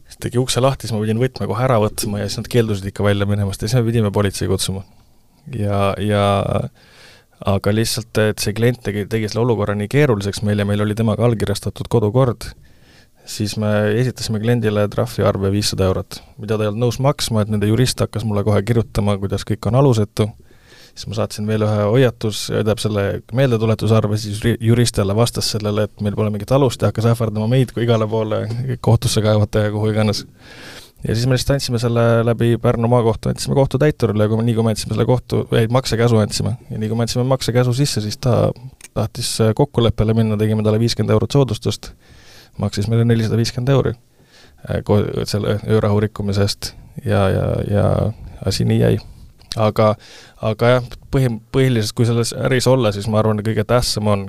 siis tegi ukse lahti, siis ma pidin võtme kohe ära võtma ja siis nad keeldusid ikka välja minemast ja siis me pidime politsei kutsuma. ja, ja aga lihtsalt, et see klient tegi, tegi selle olukorra nii keeruliseks meil ja meil oli temaga allkirjastatud kodukord, siis me esitasime kliendile trahviarve viissada eurot, mida ta ei olnud nõus maksma, et nende jurist hakkas mulle kohe kirjutama, kuidas kõik on alusetu, siis ma saatsin veel ühe hoiatus, tähendab selle meeldetuletusarve, siis jurist jälle vastas sellele, et meil pole mingit alust ja hakkas ähvardama meid kui igale poole kohtusse kaevata ja kuhu iganes ja siis me lihtsalt andsime selle läbi Pärnu maakohtu, andsime kohtutäiturile ja kui me, nii kui me andsime selle kohtu, ei maksekäsu andsime ja nii kui me andsime maksekäsu sisse, siis ta tahtis äh, kokkuleppele minna, tegime talle viiskümmend eurot soodustust, maksis meile nelisada viiskümmend euri äh, selle öörahu rikkumise eest ja, ja, ja asi nii jäi. aga, aga jah, põhi, põhiliselt kui selles äris olla, siis ma arvan, kõige tähtsam on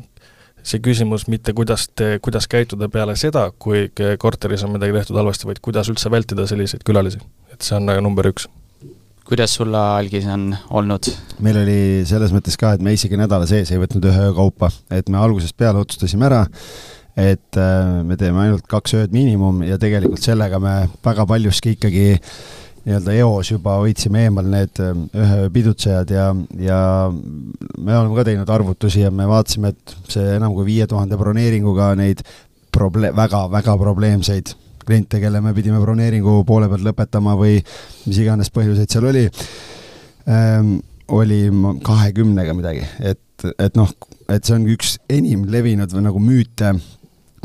see küsimus mitte kuidas te, kuidas käituda peale seda, kui korteris on midagi tehtud halvasti, vaid kuidas üldse vältida selliseid külalisi. et see on nagu number üks. kuidas sulle, Algis, on olnud? meil oli selles mõttes ka, et me isegi nädala sees ei võtnud ühe öö kaupa, et me algusest peale otsustasime ära, et äh, me teeme ainult kaks ööd miinimum ja tegelikult sellega me väga paljuski ikkagi nii-öelda eos juba hoidsime eemal need ähm, ühe pidutsejad ja, ja me oleme ka teinud arvutusi ja me vaatasime, et see enam kui viie tuhande broneeringuga neid proble-, väga-väga probleemseid kliente, kelle me pidime broneeringu poole pealt lõpetama või mis iganes põhjuseid seal oli ähm,, oli kahekümnega midagi, et, et noh, et see on üks enim levinud või nagu müüte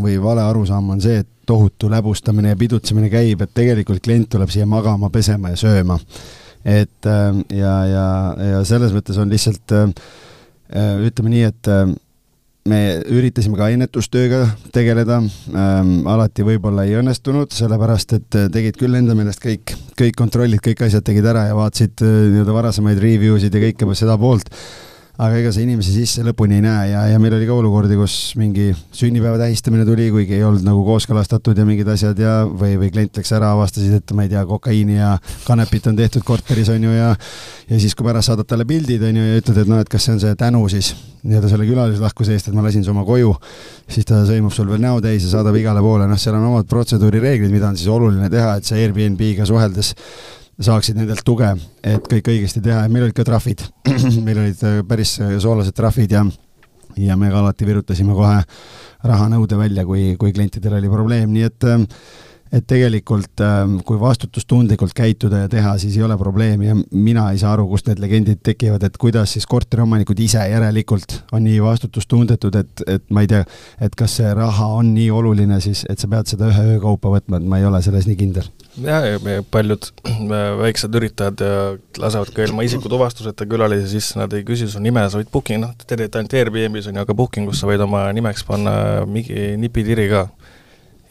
või vale arusaam on see, et tohutu läbustamine ja pidutsemine käib, et tegelikult klient tuleb siia magama, pesema ja sööma. et ähm, ja, ja, ja selles mõttes on lihtsalt äh, äh, ütleme nii, et äh, me üritasime ka ennetustööga tegeleda ähm,, alati võib-olla ei õnnestunud, sellepärast et tegid küll enda meelest kõik, kõik kontrollid, kõik asjad tegid ära ja vaatasid nii-öelda varasemaid review sid ja kõike seda poolt aga ega see inimese sisse lõpuni ei näe ja, ja meil oli ka olukordi, kus mingi sünnipäeva tähistamine tuli, kuigi ei olnud nagu kooskõlastatud ja mingid asjad ja, või, või klient läks ära, avastasid, et ma ei tea, kokaiini ja kanepit on tehtud korteris, on ju, ja ja siis, kui pärast saadad talle pildid, on ju, ja ütled, et noh, et kas see on see tänu siis nii-öelda selle külalislahkuse eest, et ma lasin su oma koju, siis ta sõimab sul veel näo täis ja saadab igale poole, noh, seal on omad protseduurireeglid, mida on siis oluline teha, et see Airbnb-ga suheldes saaksid nendelt tuge, et kõik õigesti teha. Ja meil olid ka trahvid. [clears throat] Meil olid äh, päris äh, soolased trahvid ja, ja me ka alati virutasime kohe rahanõude välja, kui, kui klientidel oli probleem, nii et äh, et tegelikult ähm, kui vastutustundlikult käituda ja teha, siis ei ole probleemi ja mina ei saa aru, kust need legendid tekivad, et kuidas siis korteriomanikud ise järelikult on nii vastutustundetud, et, et ma ei tea, et kas see raha on nii oluline siis, et sa pead seda ühe öö kaupa võtma, et ma ei ole selles nii kindel. jah, paljud väiksed üritajad lasevad ka ilma isikutuvastuseta külalisi sisse, nad ei küsi su nime, sa võid booking, noh, et ainult Airbnb-s on ju, aga booking us sa võid oma nimeks panna mingi nipitiri ka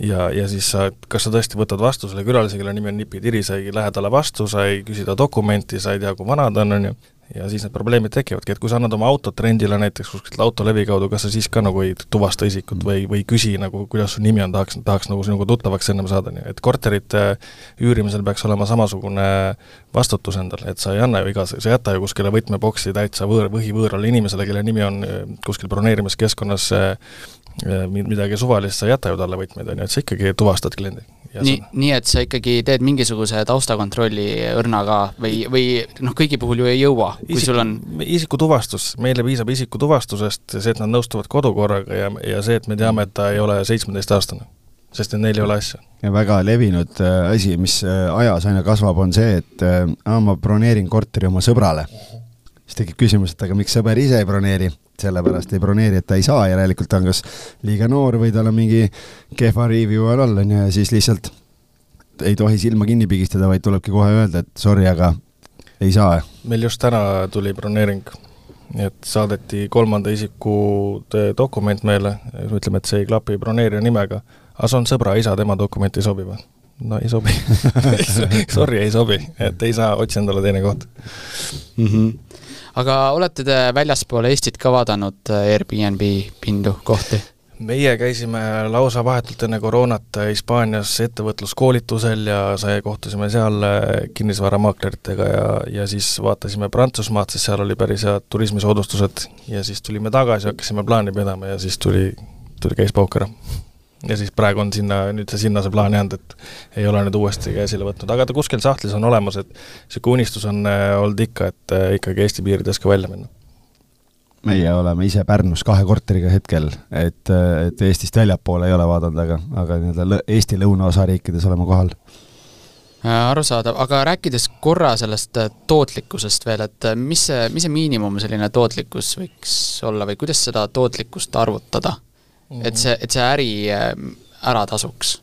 ja, ja siis sa, kas sa tõesti võtad vastu selle külalise, kelle nimi on Nipi Tiri, sa ei lähe talle vastu, sa ei küsi ta dokumenti, sa ei tea, kui vana ta on, on ju, ja siis need probleemid tekivadki, et kui sa annad oma autot rendile näiteks kuskilt autolevi kaudu, kas sa siis ka nagu ei tuvasta isikut või, või küsi nagu, kuidas su nimi on, tahaks, tahaks nagu sinuga tuttavaks ennem saada, nii et korterite üürimisel peaks olema samasugune vastutus endal, et sa ei anna ju iga, sa ei jäta ju kuskile võtmeboksi täitsa võõr, võhivõõrale inimesele, kelle nimi on eh, kuskil broneerimiskeskkonnas midagi suvalist sa ei jäta ju talle võtmeid, on ju, et sa ikkagi tuvastad kliendi. nii, nii et sa ikkagi teed mingisuguse taustakontrolli õrna ka või, või noh, kõigi puhul ju ei jõua, kui Isik, sul on isikutuvastus, meile piisab isikutuvastusest, see, et nad nõustuvad kodukorraga ja, ja see, et me teame, et ta ei ole seitsmeteistaastane. sest et neil ei ole asja. ja väga levinud äh, asi, mis äh, ajas aina kasvab, on see, et äh, ma broneerin korteri oma sõbrale. siis tekib küsimus, et aga miks sõber ise ei broneeri sellepärast ei broneeri, et ta ei saa, järelikult ta on kas liiga noor või tal on mingi kehva review all all, on ju, ja siis lihtsalt ei tohi silma kinni pigistada, vaid tulebki kohe öelda, et sorry, aga ei saa. meil just täna tuli broneering, et saadeti kolmanda isiku dokument meile, ütleme, et see ei klapi broneerija nimega, aga see on sõbra isa, tema dokument ei sobi või? no ei sobi [laughs] [laughs] Sorry, ei sobi, et ei saa, otsi endale teine koht mm. -hmm aga olete te väljaspool Eestit ka vaadanud äh, Airbnb pindu, kohti? meie käisime lausa vahetult enne koroonat Hispaanias ettevõtluskoolitusel ja sai, kohtusime seal äh, kinnisvaramaakleritega ja, ja siis vaatasime Prantsusmaad, sest seal oli päris head turismisoodustused ja siis tulime tagasi, hakkasime plaani pidama ja siis tuli, tuli käis pauk ära ja siis praegu on sinna, nüüd see sinna see plaan jäänud, et ei ole nüüd uuesti käsile võtnud, aga ta kuskil sahtlis on olemas, et niisugune unistus on äh, olnud ikka, et äh, ikkagi Eesti piirides ka välja minna. meie oleme ise Pärnus kahe korteriga hetkel, et, äh, et Eestist väljapoole ei ole vaadanud, aga, aga nii-öelda Eesti lõunaosa riikides oleme kohal arusaadav, aga rääkides korra sellest tootlikkusest veel, et mis see, mis see miinimum selline tootlikkus võiks olla või kuidas seda tootlikkust arvutada? Et see, et see äri ähm, ära tasuks.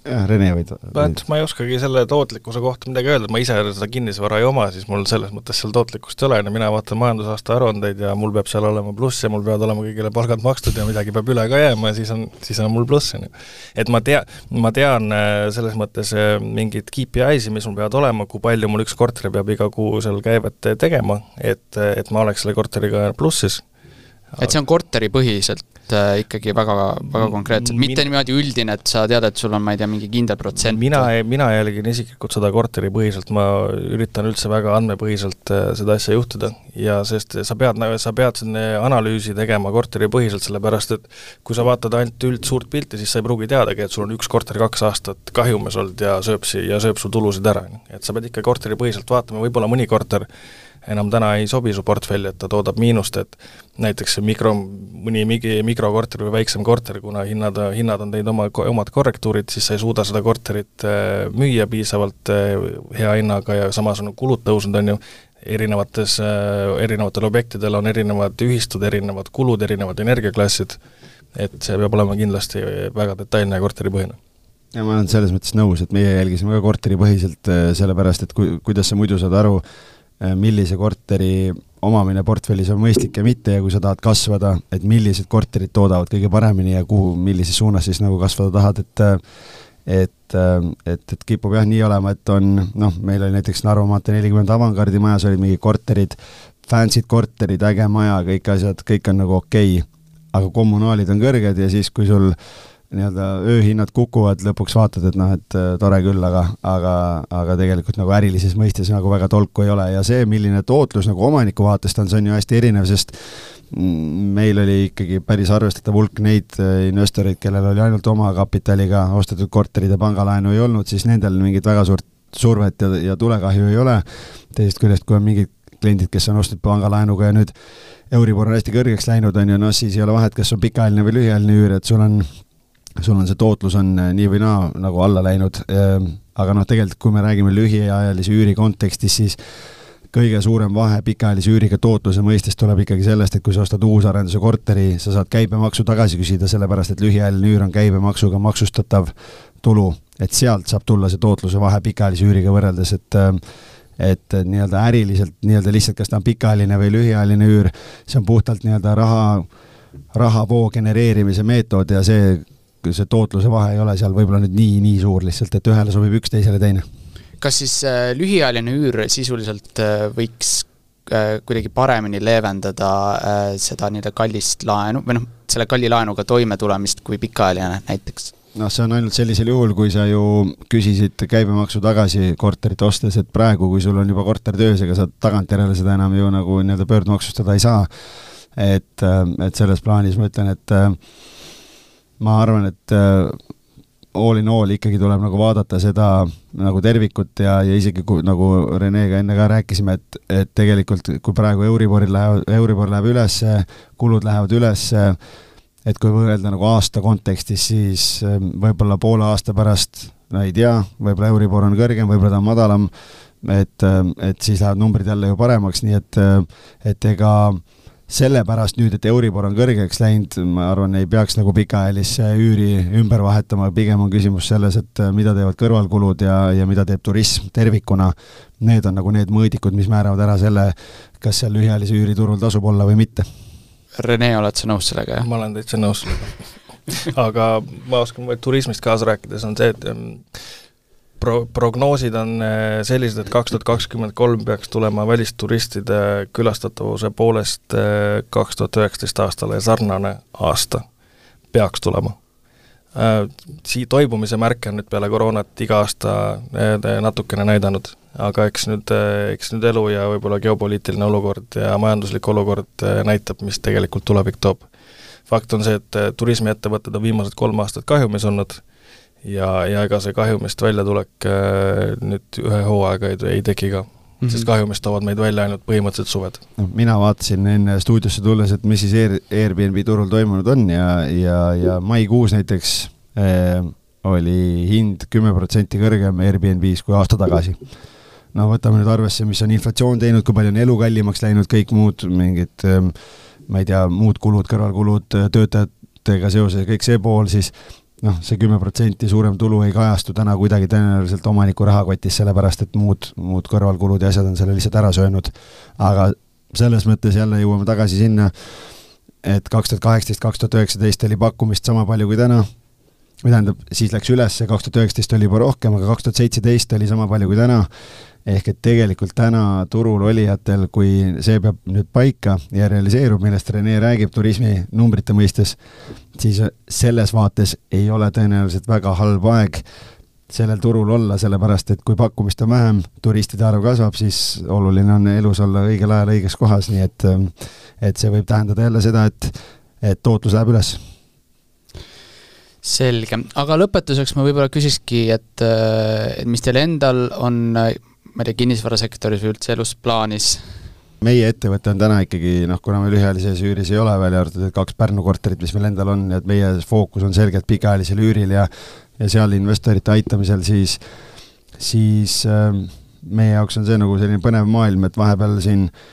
Jah, Rene võid et ma ei oskagi selle tootlikkuse kohta midagi öelda, ma ise seda kinnisvara ei oma, siis mul selles mõttes seal tootlikkust ei ole, no mina vaatan majandusaasta aruandeid ja mul peab seal olema pluss ja mul peavad olema kõigile palgad makstud ja midagi peab üle ka jääma ja siis on, siis on mul pluss, on ju. et ma tea, ma tean äh, selles mõttes äh, mingeid KPI-sid, mis mul peavad olema, kui palju mul üks korter peab iga kuu seal käivet tegema, et, et ma oleks selle korteriga plussis. et see on korteripõhiselt äh, ikkagi väga, väga konkreetselt, mitte niimoodi üldine, et sa tead, et sul on, ma ei tea, mingi kindel protsent. mina, mina jälgin isiklikult seda korteripõhiselt, ma üritan üldse väga andmepõhiselt äh, seda asja juhtida. Ja sest sa pead, sa pead analüüsi tegema korteripõhiselt, sellepärast et kui sa vaatad ainult üldsuurt pilti, siis sa ei pruugi teadagi, et sul on üks korter kaks aastat kahjumis olnud ja sööb si-, ja sööb sul tulusid ära, et sa pead ikka korteripõhiselt vaatama, võib-olla mõni korter enam täna ei sobi su portfelli, et ta toodab miinust, et näiteks mikro, mõni mingi mikrokorter või väiksem korter, kuna hinnad, hinnad on teinud oma, omad korrektuurid, siis sa ei suuda seda korterit äh, müüa piisavalt äh, hea hinnaga ja samas on kulud tõusnud, on ju, erinevates, äh, erinevatel objektidel on erinevad ühistud, erinevad kulud, erinevad energiaklassid, et see peab olema kindlasti väga detailne ja korteripõhine. Ja ma olen selles mõttes nõus, et meie jälgisime ka korteripõhiselt, sellepärast et ku-, kuidas sa muidu saad aru, millise korteri omamine portfellis on mõistlik ja mitte ja kui sa tahad kasvada, et millised korterid toodavad kõige paremini ja kuhu, millises suunas siis nagu kasvada tahad, et et, et, et kipub jah nii olema, et on noh, meil oli näiteks Narva maantee nelikümmend Avangard'i majas olid mingid korterid, fancy'd korterid, äge maja, kõik asjad, kõik on nagu okei okay., aga kommunaalid on kõrged ja siis, kui sul nii-öelda ööhinnad kukuvad, lõpuks vaatad, et noh, et äh, tore küll, aga, aga, aga tegelikult nagu ärilises mõistes nagu väga tolku ei ole ja see, milline tootlus nagu omaniku vaatest on, see on ju hästi erinev, sest mm, meil oli ikkagi päris arvestatav hulk neid äh, investoreid, kellel oli ainult omakapitaliga ostetud korterid ja pangalaenu ei olnud, siis nendel mingit väga suurt survet ja, ja tulekahju ei ole. teisest küljest, kui on mingid kliendid, kes on ostnud pangalaenuga ja nüüd Euribor on hästi kõrgeks läinud, on ju, noh siis ei ole vahet, kas on pikaajaline või lühiajaline üür, et sul on sul on see tootlus on nii või naa nagu alla läinud, aga noh, tegelikult kui me räägime lühiajalise üüri kontekstis, siis kõige suurem vahe pikaajalise üüriga tootluse mõistes tuleb ikkagi sellest, et kui sa ostad uusarenduse korteri, sa saad käibemaksu tagasi küsida, sellepärast et lühiajaline üür on käibemaksuga maksustatav tulu, et sealt saab tulla see tootluse vahe pikaajalise üüriga võrreldes, et et nii-öelda äriliselt nii-öelda lihtsalt, kas ta on pikaajaline või lühiajaline üür, see on puhtalt nii-öelda raha, rahavoo genereerimise meetod ja see, see tootluse vahe ei ole seal võib-olla nüüd nii, nii suur lihtsalt, et ühele sobib üks, teisele teine kas siis äh, lühiajaline üür sisuliselt äh, võiks äh, kuidagi paremini leevendada seda nii-öelda kallist laenu või noh, selle kalli laenuga toimetulemist kui pikaajaline näiteks? noh, see on ainult sellisel juhul, kui sa ju küsisid käibemaksu tagasi korterit ostes, et praegu, kui sul on juba korter töös, ega sa tagantjärele seda enam ju nagu nii-öelda pöördmaksustada ei saa. et, et selles plaanis ma ütlen, et ma arvan, et all in all ikkagi tuleb nagu vaadata seda nagu tervikut ja, ja isegi kui nagu Renega enne ka rääkisime, et, et tegelikult kui praegu Euriboril läheb, Euribor läheb üles, kulud lähevad üles, et kui võrrelda nagu aasta kontekstis, siis ähm, võib-olla poole aasta pärast, no ei tea, võib-olla Euribor on kõrgem, võib-olla ta on madalam, et, ähm, et siis lähevad numbrid jälle ju paremaks, nii et, et ega äh, sellepärast nüüd, et Euribor on kõrgeks läinud, ma arvan, ei peaks nagu pikaajalisse üüri ümber vahetama, pigem on küsimus selles, et äh, mida teevad kõrvalkulud ja, ja mida teeb turism tervikuna. Need on nagu need mõõdikud, mis määravad ära selle, kas seal lühiajalise üüriturul tasub olla või mitte. Rene, oled sa nõus sellega, jah? ma olen täitsa nõus sellega aga ma oskan vaid turismist kaasa rääkides, on see, et pro-, prognoosid on äh, sellised, et kaks tuhat kakskümmend kolm peaks tulema välisturistide külastatavuse poolest äh, kaks tuhat üheksateist aastale sarnane aasta, peaks tulema. Äh, sii-, toibumise märke on nüüd peale koroonat iga aasta natukene näidanud, aga eks nüüd, eks nüüd elu ja võib-olla geopoliitiline olukord ja majanduslik olukord näitab, mis tegelikult tulevik toob. fakt on see, et turismiettevõtted on viimased kolm aastat kahjumis olnud ja, ja ega see kahjumist väljatulek äh, nüüd ühe hooaega ei, ei teki ka mm, -hmm. sest kahjumist toovad meid välja ainult põhimõtteliselt suved. no mina vaatasin enne stuudiosse tulles, et mis siis Air, Airbnb turul toimunud on ja, ja, ja maikuus näiteks äh, oli hind kümme protsenti kõrgem Airbnb-s kui aasta tagasi. no võtame nüüd arvesse, mis on inflatsioon teinud, kui palju on elu kallimaks läinud, kõik muud mingid äh, ma ei tea, muud kulud, kõrvalkulud, töötajatega seoses, kõik see pool, siis noh, see kümme protsenti suurem tulu ei kajastu täna kuidagi tõenäoliselt omaniku rahakotis, sellepärast et muud, muud kõrvalkulud ja asjad on selle lihtsalt ära söönud. aga selles mõttes jälle jõuame tagasi sinna, et kaks tuhat kaheksateist, kaks tuhat üheksateist oli pakkumist sama palju kui täna, või tähendab, siis läks üles, kaks tuhat üheksateist oli juba rohkem, aga kaks tuhat seitseteist oli sama palju kui täna. Ehk et tegelikult täna turul olijatel, kui see peab nüüd paika ja realiseerub, millest Rene räägib turismi numbrite mõistes, siis selles vaates ei ole tõenäoliselt väga halb aeg sellel turul olla, sellepärast et kui pakkumist on vähem, turistide arv kasvab, siis oluline on elus olla õigel ajal õiges kohas, nii et et see võib tähendada jälle seda, et, et tootlus läheb üles selge, aga lõpetuseks ma võib-olla küsikski, et, et mis teil endal on ma ei tea, kinnisvarasektoris või üldse elus plaanis? meie ettevõte on täna ikkagi noh, kuna me lühiajalises üüris ei ole, välja arvatud need kaks Pärnu korterit, mis meil endal on, et meie fookus on selgelt pikaajalisel üüril ja ja seal investorite aitamisel, siis siis äh, meie jaoks on see nagu selline põnev maailm, et vahepeal siin äh,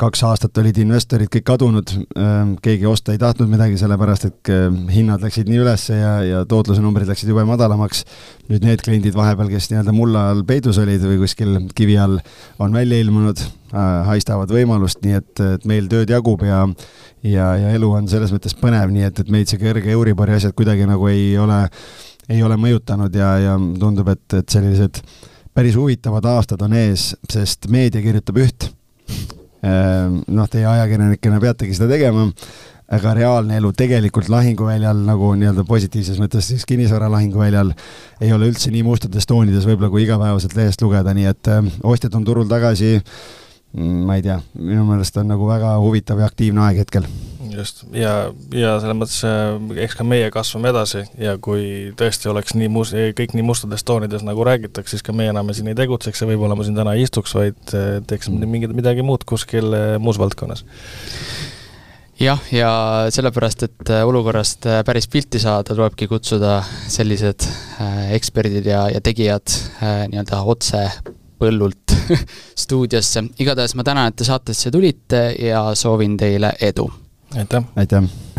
kaks aastat olid investorid kõik kadunud, ähm, keegi osta ei tahtnud midagi, sellepärast et ähm, hinnad läksid nii üles ja, ja tootluse numbrid läksid jube madalamaks. nüüd need kliendid vahepeal, kes nii-öelda mulla all peidus olid või kuskil kivi all, on välja ilmunud, äh, haistavad võimalust, nii et, et meil tööd jagub ja ja, ja elu on selles mõttes põnev, nii et, et meid see kõrge Euribori asjad kuidagi nagu ei ole, ei ole mõjutanud ja, ja tundub, et, et sellised päris huvitavad aastad on ees, sest meedia kirjutab üht noh, teie ajakirjanikena peategi seda tegema, aga reaalne elu tegelikult lahinguväljal nagu nii-öelda positiivses mõttes siis kinnisvara lahinguväljal ei ole üldse nii mustades toonides võib-olla kui igapäevaselt lehest lugeda, nii et ehm, ostjad on turul tagasi, ma ei tea, minu meelest on nagu väga huvitav ja aktiivne aeg hetkel just, ja, ja selles mõttes äh, eks ka meie kasvame edasi ja kui tõesti oleks nii mus-, kõik nii mustades toonides, nagu räägitakse, siis ka meie enam siin ei tegutseks ja võib-olla ma siin täna ei istuks, vaid äh, teeks mm. mingit, midagi muud kuskil äh, muus valdkonnas. jah, ja sellepärast, et olukorrast päris pilti saada, tulebki kutsuda sellised eksperdid ja, ja tegijad nii-öelda otse põllult [laughs] stuudiosse. igatahes ma tänan, et te saatesse tulite ja soovin teile edu. aitäh! aitäh!